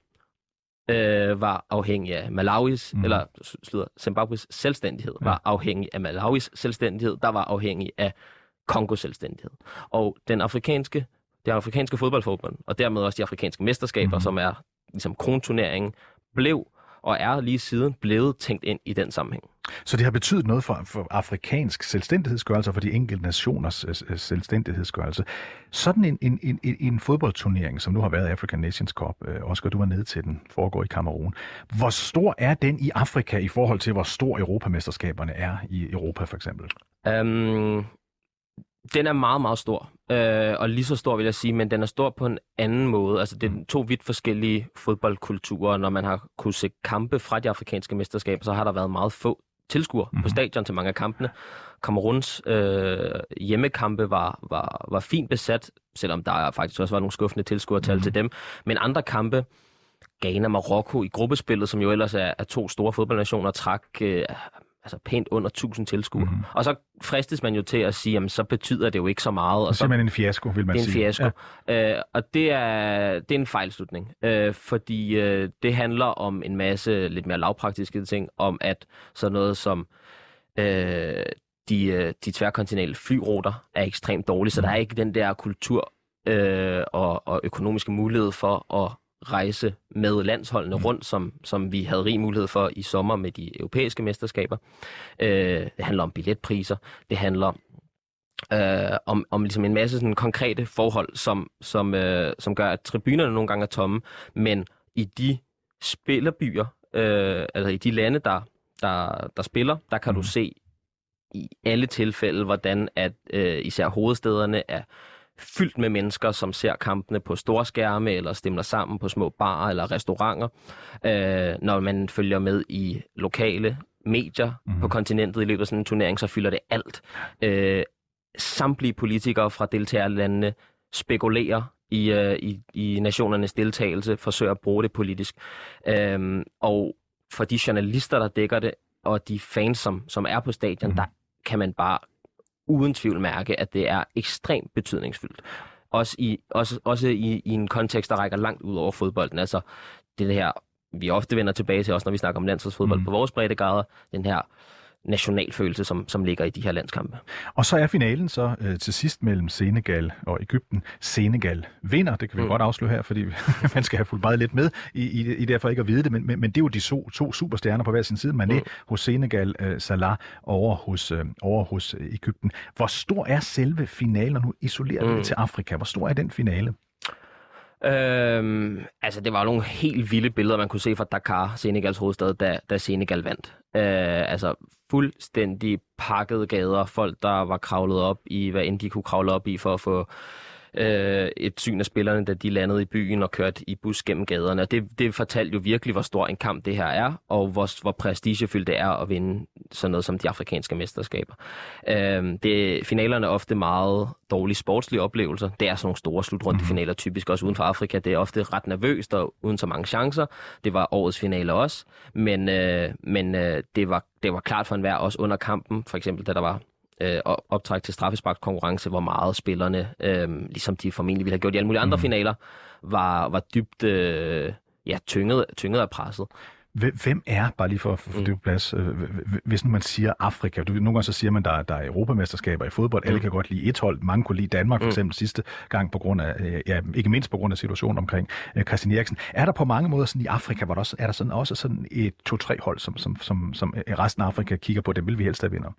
øh, var afhængig af Malawis, mm. eller slutter, Zimbabwes selvstændighed ja. var afhængig af Malawis selvstændighed, der var afhængig af Kongos selvstændighed. Og den afrikanske, det afrikanske fodboldforbund, og dermed også de afrikanske mesterskaber, mm. som er ligesom kronturneringen, blev og er lige siden blevet tænkt ind i den sammenhæng. Så det har betydet noget for, for afrikansk selvstændighedsgørelse og for de enkelte nationers øh, selvstændighedsgørelse. Sådan en, en, en, en fodboldturnering, som nu har været African Nations Cup, øh, Oscar, du var nede til den, foregår i Kamerun. Hvor stor er den i Afrika i forhold til, hvor stor europamesterskaberne er i Europa for eksempel? Um, den er meget, meget stor. Øh, og lige så stor, vil jeg sige, men den er stor på en anden måde. Altså, det er to vidt forskellige fodboldkulturer. Når man har kunne se kampe fra de afrikanske mesterskaber, så har der været meget få tilskuere mm-hmm. på stadion til mange af kampene. Kameruns øh, hjemmekampe var, var, var fint besat, selvom der faktisk også var nogle skuffende tilskuertal mm-hmm. til dem. Men andre kampe, Ghana, Marokko i gruppespillet, som jo ellers er, er to store fodboldnationer, trak øh, altså pænt under 1000 tilskuere. Mm-hmm. Og så fristes man jo til at sige, jamen så betyder det jo ikke så meget. Og så, simpelthen en fiasko, vil man sige. Det er en sige. fiasko. Ja. Øh, og det er, det er en fejlslutning, øh, fordi øh, det handler om en masse lidt mere lavpraktiske ting, om at sådan noget som øh, de, de tværkontinentale flyruter er ekstremt dårlige, så der er ikke den der kultur øh, og, og økonomiske mulighed for at rejse med landsholdene rundt, som, som vi havde rig mulighed for i sommer med de europæiske mesterskaber. Øh, det handler om billetpriser. Det handler øh, om, om ligesom en masse sådan konkrete forhold, som, som, øh, som gør, at tribunerne nogle gange er tomme, men i de spillerbyer, øh, altså i de lande, der, der, der spiller, der kan mm. du se i alle tilfælde, hvordan at øh, især hovedstederne er fyldt med mennesker, som ser kampene på store skærme eller stemmer sammen på små barer eller restauranter. Øh, når man følger med i lokale medier mm. på kontinentet i løbet af sådan en turnering, så fylder det alt. Øh, samtlige politikere fra deltagerlandene spekulerer i, øh, i, i nationernes deltagelse, forsøger at bruge det politisk. Øh, og for de journalister, der dækker det, og de fans, som, som er på stadion, mm. der kan man bare uden tvivl mærke, at det er ekstremt betydningsfuldt. Også i, også, også i, i en kontekst, der rækker langt ud over fodbolden. Altså det her, vi ofte vender tilbage til, også når vi snakker om landsholdsfodbold mm. på vores breddegrader, den her nationalfølelse, som, som ligger i de her landskampe. Og så er finalen så øh, til sidst mellem Senegal og Ægypten. Senegal vinder, det kan vi mm. godt afsløre her, fordi man skal have fulgt meget lidt med i, i, i derfor ikke at vide det, men, men, men det er jo de to, to superstjerner på hver sin side. Mané mm. hos Senegal, øh, Salah over hos, øh, over hos øh, Ægypten. Hvor stor er selve finalen, og nu isolerer mm. til Afrika? Hvor stor er den finale? Øhm, altså, det var nogle helt vilde billeder, man kunne se fra Dakar, Senegals hovedstad, da, da Senegal vandt. Øh, altså, fuldstændig pakkede gader, folk, der var kravlet op i, hvad end de kunne kravle op i for at få øh, et syn af spillerne, da de landede i byen og kørte i bus gennem gaderne. Og det, det fortalte jo virkelig, hvor stor en kamp det her er, og hvor, hvor prestigefyldt det er at vinde sådan noget som de afrikanske mesterskaber. Øh, det, finalerne er ofte meget dårlige sportslige oplevelser. Det er sådan nogle store slutrundefinaler, typisk også uden for Afrika. Det er ofte ret nervøst og uden så mange chancer. Det var årets finale også, men, øh, men øh, det, var, det var klart for enhver også under kampen, for eksempel da der var øh, optræk til straffesparkskonkurrence, hvor meget spillerne, øh, ligesom de formentlig ville have gjort i alle mulige andre mm. finaler, var, var dybt øh, ja, tynget, tynget af presset. Hvem er, bare lige for at få mm. det plads, øh, hvis nu man siger Afrika, du, nogle gange så siger man, der, der er europamesterskaber i fodbold, mm. alle kan godt lide et hold, mange kunne lide Danmark for mm. eksempel sidste gang på grund af, øh, ja, ikke mindst på grund af situationen omkring uh, Christian Eriksen. Er der på mange måder sådan i Afrika, hvor der også, er der sådan også sådan et to-tre hold, som, som, som, som resten af Afrika kigger på, det vil vi helst have vinder?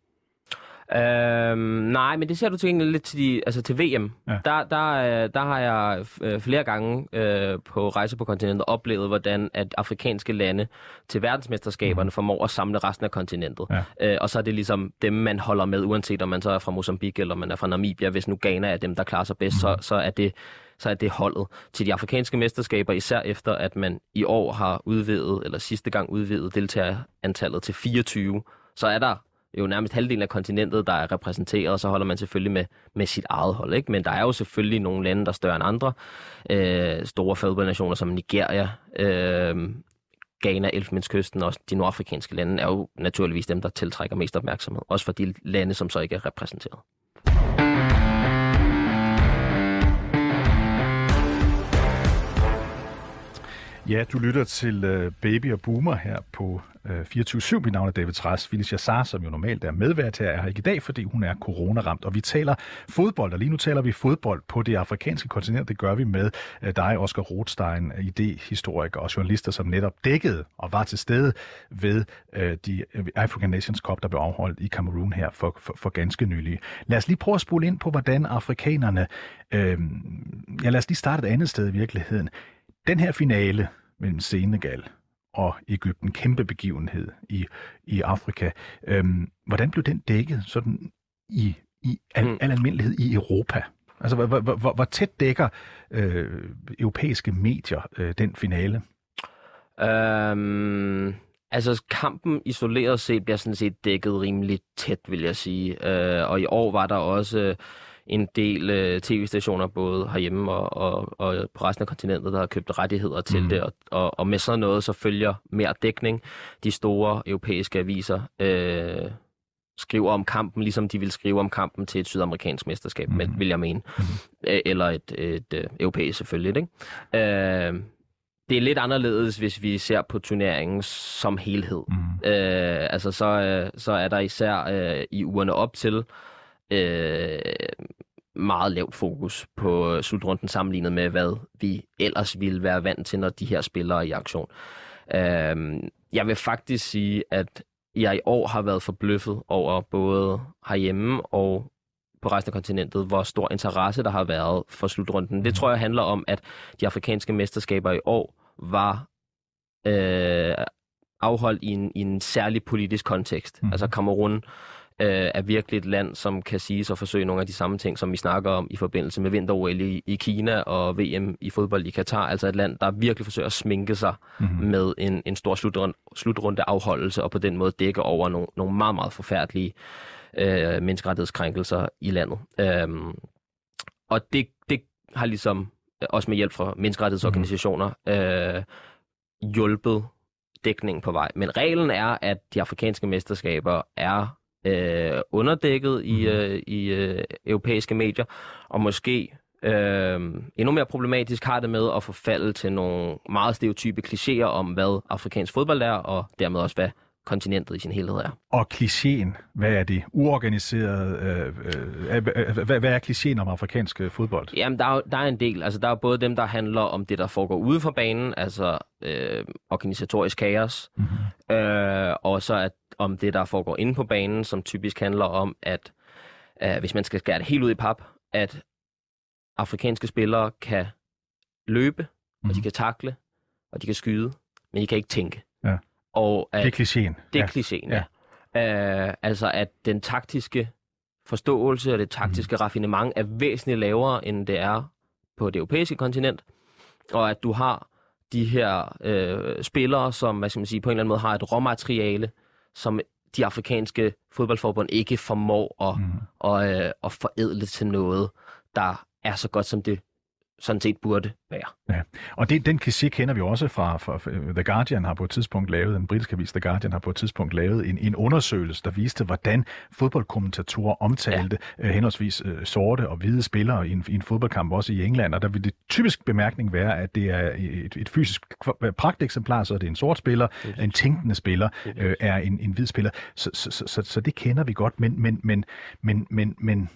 Øhm, nej, men det ser du til lidt til, de, altså til VM. Ja. Der, der, øh, der har jeg øh, flere gange øh, på rejse på kontinentet oplevet, hvordan at afrikanske lande til verdensmesterskaberne mm. formår at samle resten af kontinentet. Ja. Øh, og så er det ligesom dem, man holder med, uanset om man så er fra Mozambique eller man er fra Namibia. Hvis nu Ghana er dem, der klarer sig bedst, mm. så, så er det så er det holdet til de afrikanske mesterskaber, især efter at man i år har udvidet, eller sidste gang udvidet deltagerantallet til 24, så er der jo nærmest halvdelen af kontinentet, der er repræsenteret, og så holder man selvfølgelig med, med sit eget hold. Ikke? Men der er jo selvfølgelig nogle lande, der er større end andre. Øh, store fodboldnationer som Nigeria, øh, Ghana, Elfenbenskysten og de nordafrikanske lande er jo naturligvis dem, der tiltrækker mest opmærksomhed. Også for de lande, som så ikke er repræsenteret. Ja, du lytter til uh, Baby og Boomer her på uh, øh, 24-7. Mit navn er David Træs. Phyllis Jassar, som jo normalt er medvært her, er her ikke i dag, fordi hun er coronaramt. Og vi taler fodbold, og lige nu taler vi fodbold på det afrikanske kontinent. Det gør vi med uh, dig, Oscar Rothstein, idehistoriker og journalister, som netop dækkede og var til stede ved uh, de African Nations Cup, der blev afholdt i Cameroon her for, for, for ganske nylig. Lad os lige prøve at spole ind på, hvordan afrikanerne... Uh, ja, lad os lige starte et andet sted i virkeligheden. Den her finale mellem Senegal og Ægypten, kæmpe begivenhed i, i Afrika. Øhm, hvordan blev den dækket sådan i, i al, mm. al almindelighed i Europa? Altså, hvor, hvor, hvor, hvor tæt dækker øh, europæiske medier øh, den finale? Øhm, altså, kampen isoleret set bliver sådan set dækket rimelig tæt, vil jeg sige. Øh, og i år var der også... Øh, en del øh, tv-stationer, både herhjemme og, og, og på resten af kontinentet, der har købt rettigheder til mm. det, og, og, og med sådan noget så følger mere dækning. De store europæiske aviser øh, skriver om kampen, ligesom de vil skrive om kampen til et sydamerikansk mesterskab, mm. vil jeg mene. Mm. Eller et, et, et øh, europæisk selvfølgelig. Ikke? Øh, det er lidt anderledes, hvis vi ser på turneringen som helhed. Mm. Øh, altså så, øh, så er der især øh, i ugerne op til øh, meget lavt fokus på slutrunden sammenlignet med, hvad vi ellers ville være vant til, når de her spillere er i aktion. Øh, jeg vil faktisk sige, at jeg i år har været forbløffet over både herhjemme og på resten af kontinentet, hvor stor interesse der har været for slutrunden. Det tror jeg handler om, at de afrikanske mesterskaber i år var øh, afholdt i en, i en særlig politisk kontekst. Mm. Altså Kamerun øh, er virkelig et land, som kan sige og forsøge nogle af de samme ting, som vi snakker om i forbindelse med vinter i, i Kina og VM i fodbold i Katar. Altså et land, der virkelig forsøger at sminke sig mm-hmm. med en, en stor slutrunde, slutrunde afholdelse og på den måde dække over nogle, nogle meget, meget forfærdelige øh, menneskerettighedskrænkelser i landet. Øhm, og det, det har ligesom, også med hjælp fra menneskerettighedsorganisationer, øh, hjulpet dækningen på vej. Men reglen er, at de afrikanske mesterskaber er øh, underdækket i, mhm. øh, i øh, europæiske medier, og måske øh, endnu mere problematisk har det med at forfalde til nogle meget stereotype klichéer om, hvad afrikansk fodbold er, og dermed også, hvad kontinentet i sin helhed er. Og klichéen, hvad er det? Uorganiseret, øh, øh, hvad, hvad er klichéen om afrikansk øh, fodbold? Jamen, der er, der er en del. Altså, der er både dem, der handler om det, der foregår ude for banen, altså øh, organisatorisk kaos, mm-hmm. øh, og så at, om det, der foregår inde på banen, som typisk handler om, at øh, hvis man skal skære det helt ud i pap, at afrikanske spillere kan løbe, mm-hmm. og de mhm. kan takle, og de kan skyde, men de kan ikke tænke. Ja. Og at, det er klichéen. Det er ja. klichéen, ja. ja. Uh, altså, at den taktiske forståelse og det taktiske mm. raffinement er væsentligt lavere, end det er på det europæiske kontinent. Og at du har de her øh, spillere, som hvad skal man sige, på en eller anden måde har et råmateriale, som de afrikanske fodboldforbund ikke formår at, mm. og, øh, at forædle til noget, der er så godt, som det sådan set burde være. Ja. Og det, den kliché kender vi også fra, fra, The Guardian har på et tidspunkt lavet, den britiske avis The Guardian har på et tidspunkt lavet en, en undersøgelse, der viste, hvordan fodboldkommentatorer omtalte ja. uh, henholdsvis uh, sorte og hvide spillere i en, i en fodboldkamp, også i England, og der vil det typisk bemærkning være, at det er et, et fysisk pragteksemplar, så er det en sort spiller, en tænkende spiller er en, en hvid spiller. Så, så, så, så, så det kender vi godt, men, men, men, men, men, men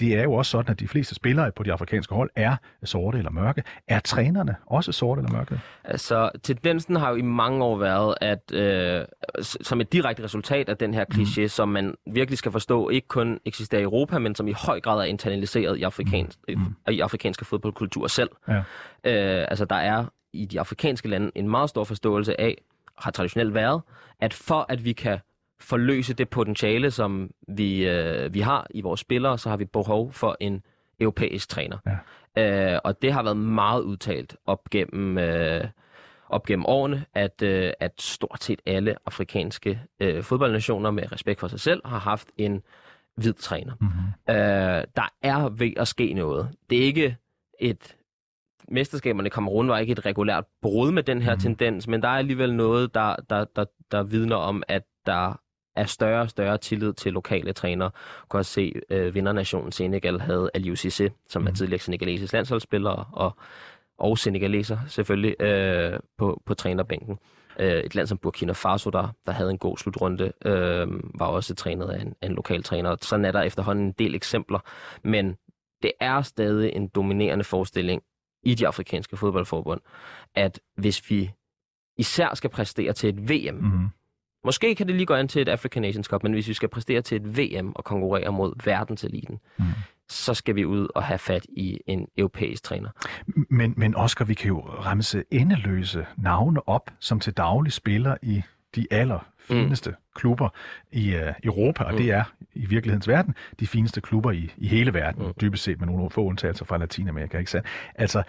det er jo også sådan, at de fleste spillere på de afrikanske hold er sorte eller mørke. Er trænerne også sorte eller mørke? Altså, tendensen har jo i mange år været, at øh, som et direkte resultat af den her kliché, mm. som man virkelig skal forstå, ikke kun eksisterer i Europa, men som i høj grad er internaliseret i, afrikansk, mm. i, i afrikanske fodboldkultur selv. Ja. Øh, altså, der er i de afrikanske lande en meget stor forståelse af, har traditionelt været, at for at vi kan forløse det potentiale, som vi, øh, vi har i vores spillere, så har vi behov for en europæisk træner. Ja. Øh, og det har været meget udtalt op gennem, øh, op gennem årene, at, øh, at stort set alle afrikanske øh, fodboldnationer med respekt for sig selv har haft en hvid træner. Mm-hmm. Øh, der er ved at ske noget. Det er ikke et mesterskaberne i Kamerun var ikke et regulært brud med den her mm. tendens, men der er alligevel noget, der, der, der, der vidner om, at der er større og større tillid til lokale trænere. Du kan også se, øh, vindernationen Senegal havde Aliou Cissé, som mm. er tidligere senegalesisk landsholdsspiller, og, og senegaleser selvfølgelig, øh, på, på trænerbænken. Øh, et land som Burkina Faso, der, der havde en god slutrunde, øh, var også trænet af en, af en lokal træner. Sådan er der efterhånden en del eksempler, men det er stadig en dominerende forestilling i de afrikanske fodboldforbund, at hvis vi især skal præstere til et VM, mm. Måske kan det lige gå an til et African Nations Cup, men hvis vi skal præstere til et VM og konkurrere mod verdenseliten, mm. så skal vi ud og have fat i en europæisk træner. Men, men Oscar, vi kan jo remse endeløse navne op, som til daglig spiller i de allerfineste mm. klubber i uh, Europa, og mm. det er i virkelighedens verden de fineste klubber i, i hele verden, mm. dybest set med nogle få undtagelser fra Latinamerika. Ikke sandt? Altså,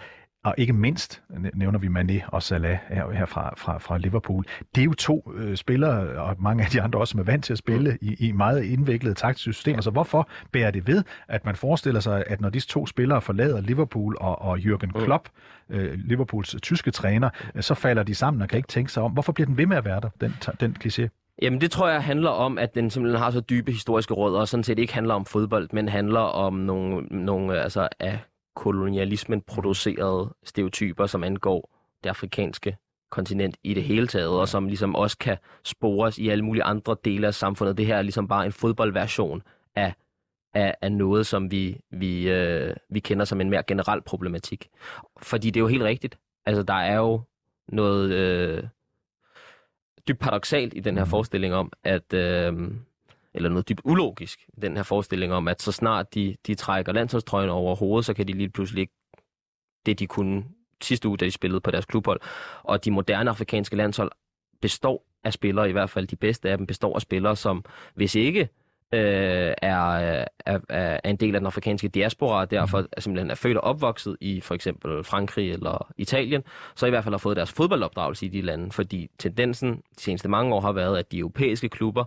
og ikke mindst nævner vi Mané og Salah her, her fra, fra, fra Liverpool. Det er jo to øh, spillere, og mange af de andre også, som er vant til at spille i, i meget indviklede taktiske systemer. Så hvorfor bærer det ved, at man forestiller sig, at når disse to spillere forlader Liverpool og, og Jürgen mm. Klopp, øh, Liverpools tyske træner, øh, så falder de sammen og kan ikke tænke sig om. Hvorfor bliver den ved med at være der, den, den kliché? Jamen det tror jeg handler om, at den simpelthen har så dybe historiske rødder, og sådan set ikke handler om fodbold, men handler om nogle, nogle altså af kolonialismen producerede stereotyper, som angår det afrikanske kontinent i det hele taget, og som ligesom også kan spores i alle mulige andre dele af samfundet. Det her er ligesom bare en fodboldversion af, af, af noget, som vi, vi, øh, vi kender som en mere generel problematik. Fordi det er jo helt rigtigt. Altså, der er jo noget øh, dybt paradoxalt i den her mm. forestilling om, at, øh, eller noget dybt ulogisk, den her forestilling om, at så snart de, de trækker landsholdstrøjen over hovedet, så kan de lige pludselig ikke det, de kunne sidste uge, da de spillede på deres klubhold. Og de moderne afrikanske landshold består af spillere, i hvert fald de bedste af dem, består af spillere, som hvis ikke øh, er, er, er en del af den afrikanske diaspora, og derfor er simpelthen er født og opvokset i for eksempel Frankrig eller Italien, så i hvert fald har fået deres fodboldopdragelse i de lande, fordi tendensen de seneste mange år har været, at de europæiske klubber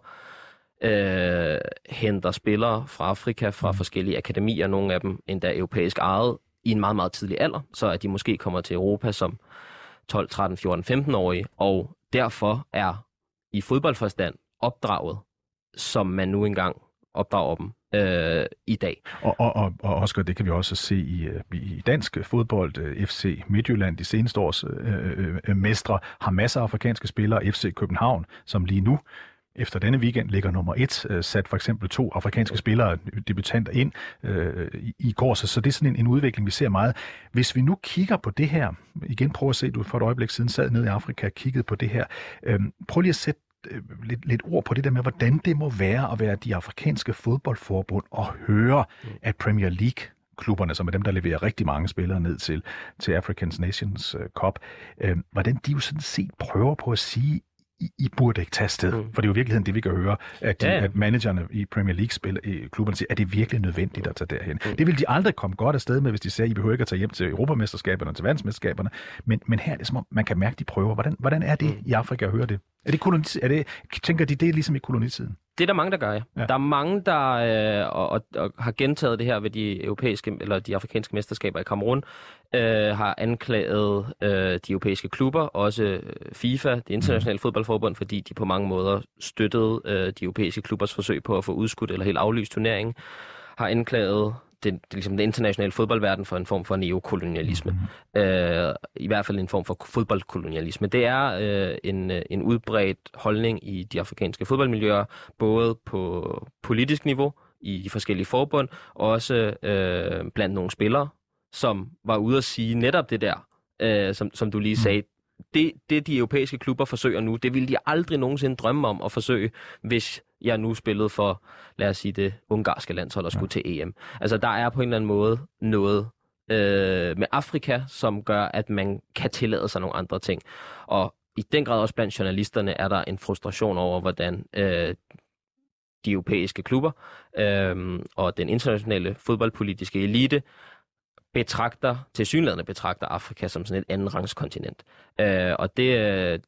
øh, henter spillere fra Afrika, fra forskellige akademier, nogle af dem endda europæisk ejet, i en meget, meget tidlig alder, så at de måske kommer til Europa som 12, 13, 14, 15-årige, og derfor er i fodboldforstand opdraget, som man nu engang opdrager dem øh, i dag. Og, og, og, og Oscar, det kan vi også se i, øh, i dansk fodbold. Øh, FC Midtjylland, de seneste års øh, øh, mestre, har masser af afrikanske spillere. FC København, som lige nu efter denne weekend ligger nummer et, øh, sat for eksempel to afrikanske spillere, øh, debutanter ind øh, i, i går, så, så det er sådan en, en udvikling, vi ser meget. Hvis vi nu kigger på det her, igen prøv at se, du for et øjeblik siden sad nede i Afrika og kiggede på det her, øh, prøv lige at sætte øh, lidt, lidt ord på det der med, hvordan det må være at være de afrikanske fodboldforbund og høre, at Premier League klubberne, som er dem, der leverer rigtig mange spillere ned til, til Africans Nations øh, Cup, øh, hvordan de jo sådan set prøver på at sige, i, I burde ikke tage sted. Mm. For det er jo i virkeligheden det, vi kan høre, at, de, ja. at managerne i Premier League spiller i klubberne siger, at det er virkelig nødvendigt at tage derhen. Mm. Det vil de aldrig komme godt afsted med, hvis de siger, at I behøver ikke at tage hjem til Europamesterskaberne og til verdensmesterskaberne. Men, men her er det som om, man kan mærke, de prøver. Hvordan, hvordan er det mm. i Afrika at høre det? Er det, koloni, er det tænker de, det er ligesom i kolonitiden? Det er der mange, der gør, ja. ja. Der er mange, der øh, og, og, og har gentaget det her ved de europæiske eller de afrikanske mesterskaber i Kamerun, øh, har anklaget øh, de europæiske klubber, også øh, FIFA, det internationale mm. fodboldforbund, fordi de på mange måder støttede øh, de europæiske klubbers forsøg på at få udskudt eller helt aflyst turneringen, har anklaget det, det, ligesom den internationale fodboldverden for en form for neokolonialisme. Mm. Øh, I hvert fald en form for fodboldkolonialisme. Det er øh, en, en udbredt holdning i de afrikanske fodboldmiljøer, både på politisk niveau, i de forskellige forbund, og også øh, blandt nogle spillere, som var ude at sige netop det der, øh, som, som du lige sagde. Mm. Det, det, de europæiske klubber forsøger nu, det ville de aldrig nogensinde drømme om at forsøge, hvis jeg nu spillet for, lad os sige det, ungarske landshold og skulle ja. til EM. Altså der er på en eller anden måde noget øh, med Afrika, som gør, at man kan tillade sig nogle andre ting. Og i den grad også blandt journalisterne er der en frustration over, hvordan øh, de europæiske klubber øh, og den internationale fodboldpolitiske elite betragter, til synligheden betragter Afrika som sådan et anden rangskontinent. Øh, og det, øh,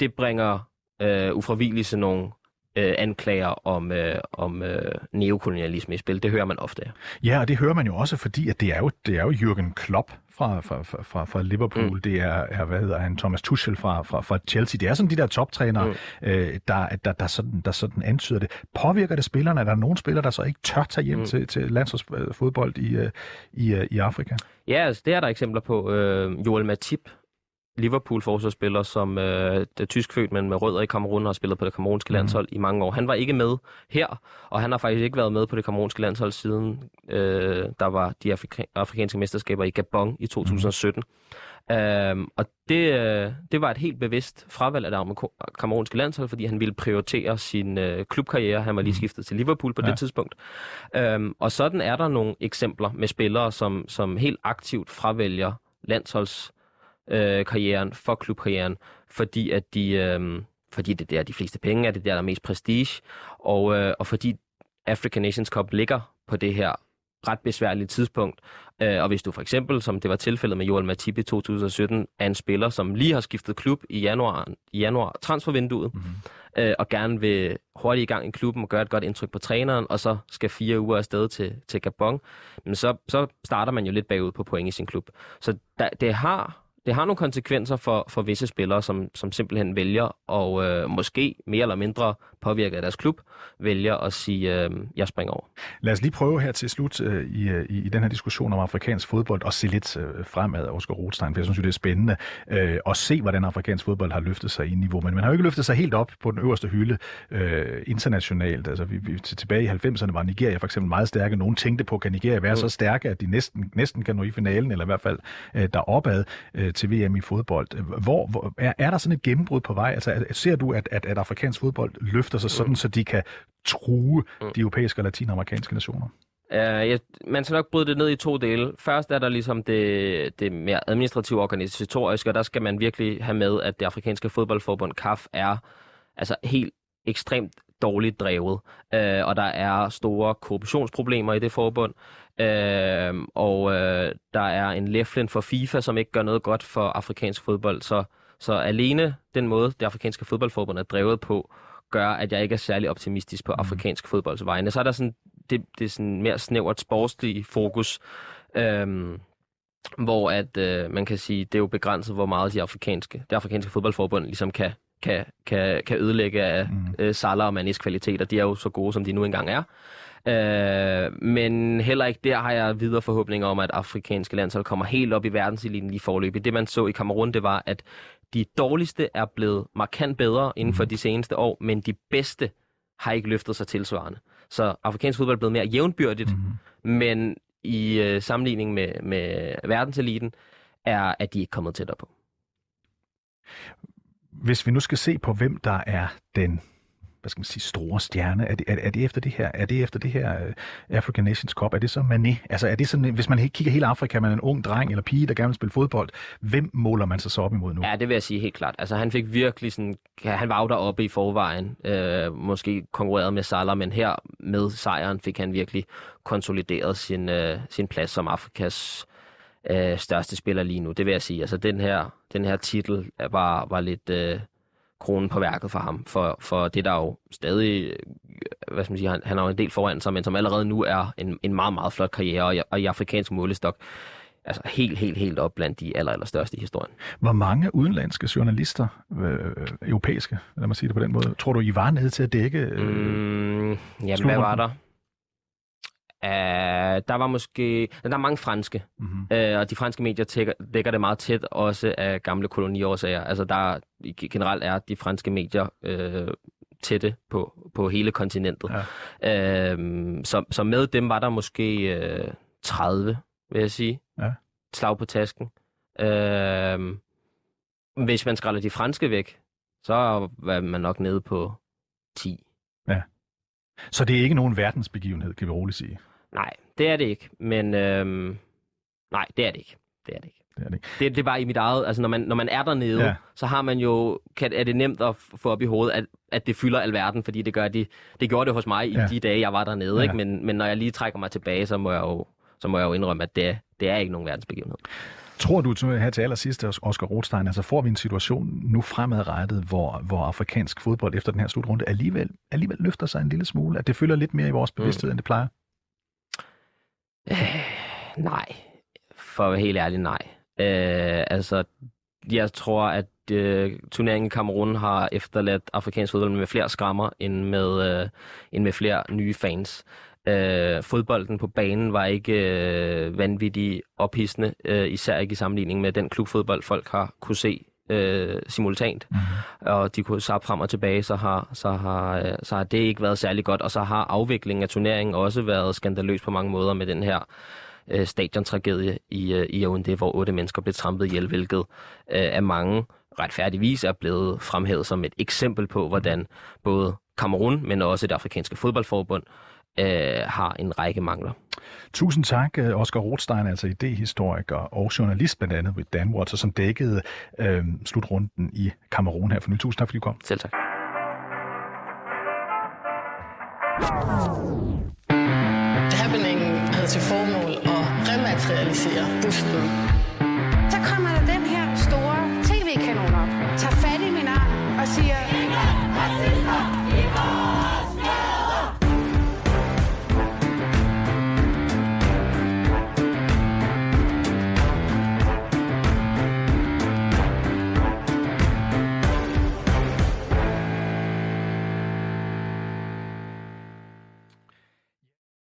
det bringer øh, ufravilligt sådan nogle øh, anklager om, øh, om øh, neokolonialisme i spil. Det hører man ofte. Ja, og det hører man jo også, fordi at det er jo, det er jo Jürgen Klopp fra, fra, fra, fra Liverpool, mm. det er, er, hvad hedder han, Thomas Tuchel fra, fra, fra Chelsea. Det er sådan de der toptrænere, mm. øh, der, der, der, sådan, der sådan antyder det. Påvirker det spillerne? Er der nogen spillere, der så ikke tør tage hjem mm. til, til landsholdsfodbold i, øh, i, øh, i Afrika? Ja, altså, det er der eksempler på. Øh, Joel Matip Liverpool-forsvarsspiller, som øh, er tyskfødt, men med rødder i Kamerun, har spillet på det kamerunske mm. landshold i mange år. Han var ikke med her, og han har faktisk ikke været med på det kamerunske landshold siden øh, der var de afrika- afrikanske mesterskaber i Gabon i 2017. Mm. Øhm, og det, øh, det var et helt bevidst fravalg af det kamerunske landshold, fordi han ville prioritere sin øh, klubkarriere. Han var lige mhm. skiftet til Liverpool på ja. det tidspunkt. Øhm, og sådan er der nogle eksempler med spillere, som, som helt aktivt fravælger landsholds øh, karrieren, for klubkarrieren, fordi at de, øh, fordi det er der de fleste penge er, det er der, der er mest prestige, og, øh, og fordi African Nations Cup ligger på det her ret besværlige tidspunkt. Øh, og hvis du for eksempel, som det var tilfældet med Joel Matip i 2017, er en spiller, som lige har skiftet klub i januar, i januar transfervinduet, mm-hmm. øh, og gerne vil hurtigt i gang i klubben og gøre et godt indtryk på træneren, og så skal fire uger afsted til, til Gabon, men så, så starter man jo lidt bagud på point i sin klub. Så der, det har det har nogle konsekvenser for, for visse spillere, som, som simpelthen vælger og øh, måske mere eller mindre påvirket af deres klub, vælger at sige, øh, jeg springer over. Lad os lige prøve her til slut øh, i, øh, i, i den her diskussion om afrikansk fodbold og se lidt øh, fremad, Oscar Rothstein, for jeg synes jo, det er spændende øh, at se, hvordan afrikansk fodbold har løftet sig i niveau. Men man har jo ikke løftet sig helt op på den øverste hylde øh, internationalt. Altså, vi, vi, tilbage i 90'erne var Nigeria for eksempel meget stærke. Nogen tænkte på, kan Nigeria være mm. så stærke, at de næsten, næsten kan nå i finalen, eller i hvert fald øh, deropad. Øh, til VM i fodbold. Hvor, hvor er, er der sådan et gennembrud på vej? Altså, ser du, at, at, at afrikansk fodbold løfter sig sådan, mm. så de kan true mm. de europæiske og latinamerikanske nationer? Uh, ja, man skal nok bryde det ned i to dele. Først er der ligesom det, det mere administrative organisatoriske, og der skal man virkelig have med, at det afrikanske fodboldforbund, CAF, er altså helt ekstremt dårligt drevet, uh, og der er store korruptionsproblemer i det forbund, uh, og uh, der er en læflen for FIFA, som ikke gør noget godt for afrikansk fodbold, så, så alene den måde, det afrikanske fodboldforbund er drevet på, gør, at jeg ikke er særlig optimistisk på mm. afrikansk fodbolds vegne. Så er der sådan det, det er sådan mere snævert sportslig fokus, øhm, hvor at øh, man kan sige, det er jo begrænset, hvor meget de afrikanske, det afrikanske fodboldforbund ligesom kan, kan, kan, kan ødelægge af mm. øh, Salah og Manis kvaliteter. De er jo så gode, som de nu engang er. Øh, men heller ikke der har jeg videre forhåbninger om, at afrikanske landshold kommer helt op i verdenseliten lige forløbet. Det man så i Kamerun, det var, at de dårligste er blevet markant bedre inden for mm. de seneste år, men de bedste har ikke løftet sig tilsvarende. Så afrikansk fodbold er blevet mere jævnbyrdigt, mm-hmm. men i øh, sammenligning med, med verdenseliten, er, at de ikke kommet tættere på. Hvis vi nu skal se på, hvem der er den hvad skal man sige, store stjerne? Er det, er, er det efter det her, er det efter det her øh, African Nations Cup? Er det så Mané? Altså er det sådan, hvis man kigger hele Afrika, man er en ung dreng eller pige, der gerne vil spille fodbold, hvem måler man sig så op imod nu? Ja, det vil jeg sige helt klart. Altså han fik virkelig sådan, han var jo deroppe i forvejen, øh, måske konkurreret med Salah, men her med sejren fik han virkelig konsolideret sin, øh, sin plads som Afrikas øh, største spiller lige nu. Det vil jeg sige. Altså den her, den her titel var, var lidt... Øh, kronen på værket for ham, for, for det der jo stadig, hvad skal man sige, han, han har jo en del foran sig, men som allerede nu er en, en meget, meget flot karriere, og i, og i afrikansk målestok, altså helt, helt, helt op blandt de aller, aller største i historien. Hvor mange udenlandske journalister, øh, europæiske, lad mig sige det på den måde, tror du, I var nede til at dække? Øh, mm, jamen, hvad var der? Uh, der var måske... Der er mange franske, mm-hmm. uh, og de franske medier tækker, dækker det meget tæt, også af gamle koloniårsager. Altså der generelt er de franske medier uh, tætte på, på hele kontinentet. Ja. Uh, så, så med dem var der måske uh, 30, vil jeg sige. Ja. Slag på tasken. Uh, hvis man skræller de franske væk, så var man nok nede på 10. Ja. Så det er ikke nogen verdensbegivenhed, kan vi roligt sige? Nej, det er det ikke. Men øhm, nej, det er det ikke. Det er det ikke. Det er, det. ikke. Det, det er bare i mit eget, altså når man, når man er dernede, ja. så har man jo, kan, er det nemt at få op i hovedet, at, at det fylder alverden, fordi det gør de, det gjorde det hos mig i ja. de dage, jeg var dernede, ja. ikke? Men, men når jeg lige trækker mig tilbage, så må jeg jo, så må jeg jo indrømme, at det, det er ikke nogen verdensbegivenhed. Tror du her til allersidst, Oscar Rothstein, altså får vi en situation nu fremadrettet, hvor, hvor afrikansk fodbold efter den her slutrunde alligevel, alligevel løfter sig en lille smule, at det følger lidt mere i vores bevidsthed, mm. end det plejer? Øh, nej. For at være helt ærlig, nej. Øh, altså, jeg tror, at øh, turneringen i Kamerun har efterladt afrikansk fodbold med flere skrammer end med, øh, end med flere nye fans. Øh, fodbolden på banen var ikke øh, vanvittigt ophidsende, øh, især ikke i sammenligning med den klubfodbold, folk har kunne se øh, simultant, mm-hmm. og de kunne sappe frem og tilbage, så har, så, har, øh, så har det ikke været særlig godt, og så har afviklingen af turneringen også været skandaløs på mange måder med den her øh, stadiontragedie i, øh, i Yaoundé, hvor otte mennesker blev trampet ihjel, hvilket øh, af mange retfærdigvis er blevet fremhævet som et eksempel på, hvordan både Kamerun, men også det afrikanske fodboldforbund, øh, øh, har en række mangler. Tusind tak, øh, Oscar Rothstein, altså idehistoriker og journalist blandt andet ved Danwatch, som dækkede øh, slutrunden i Kamerun her for nylig. Tusind tak, fordi du kom. Selv tak. Happeningen havde til formål at rematerialisere busten. Så kommer der den her store tv-kanon op, tager fat i min arm og siger...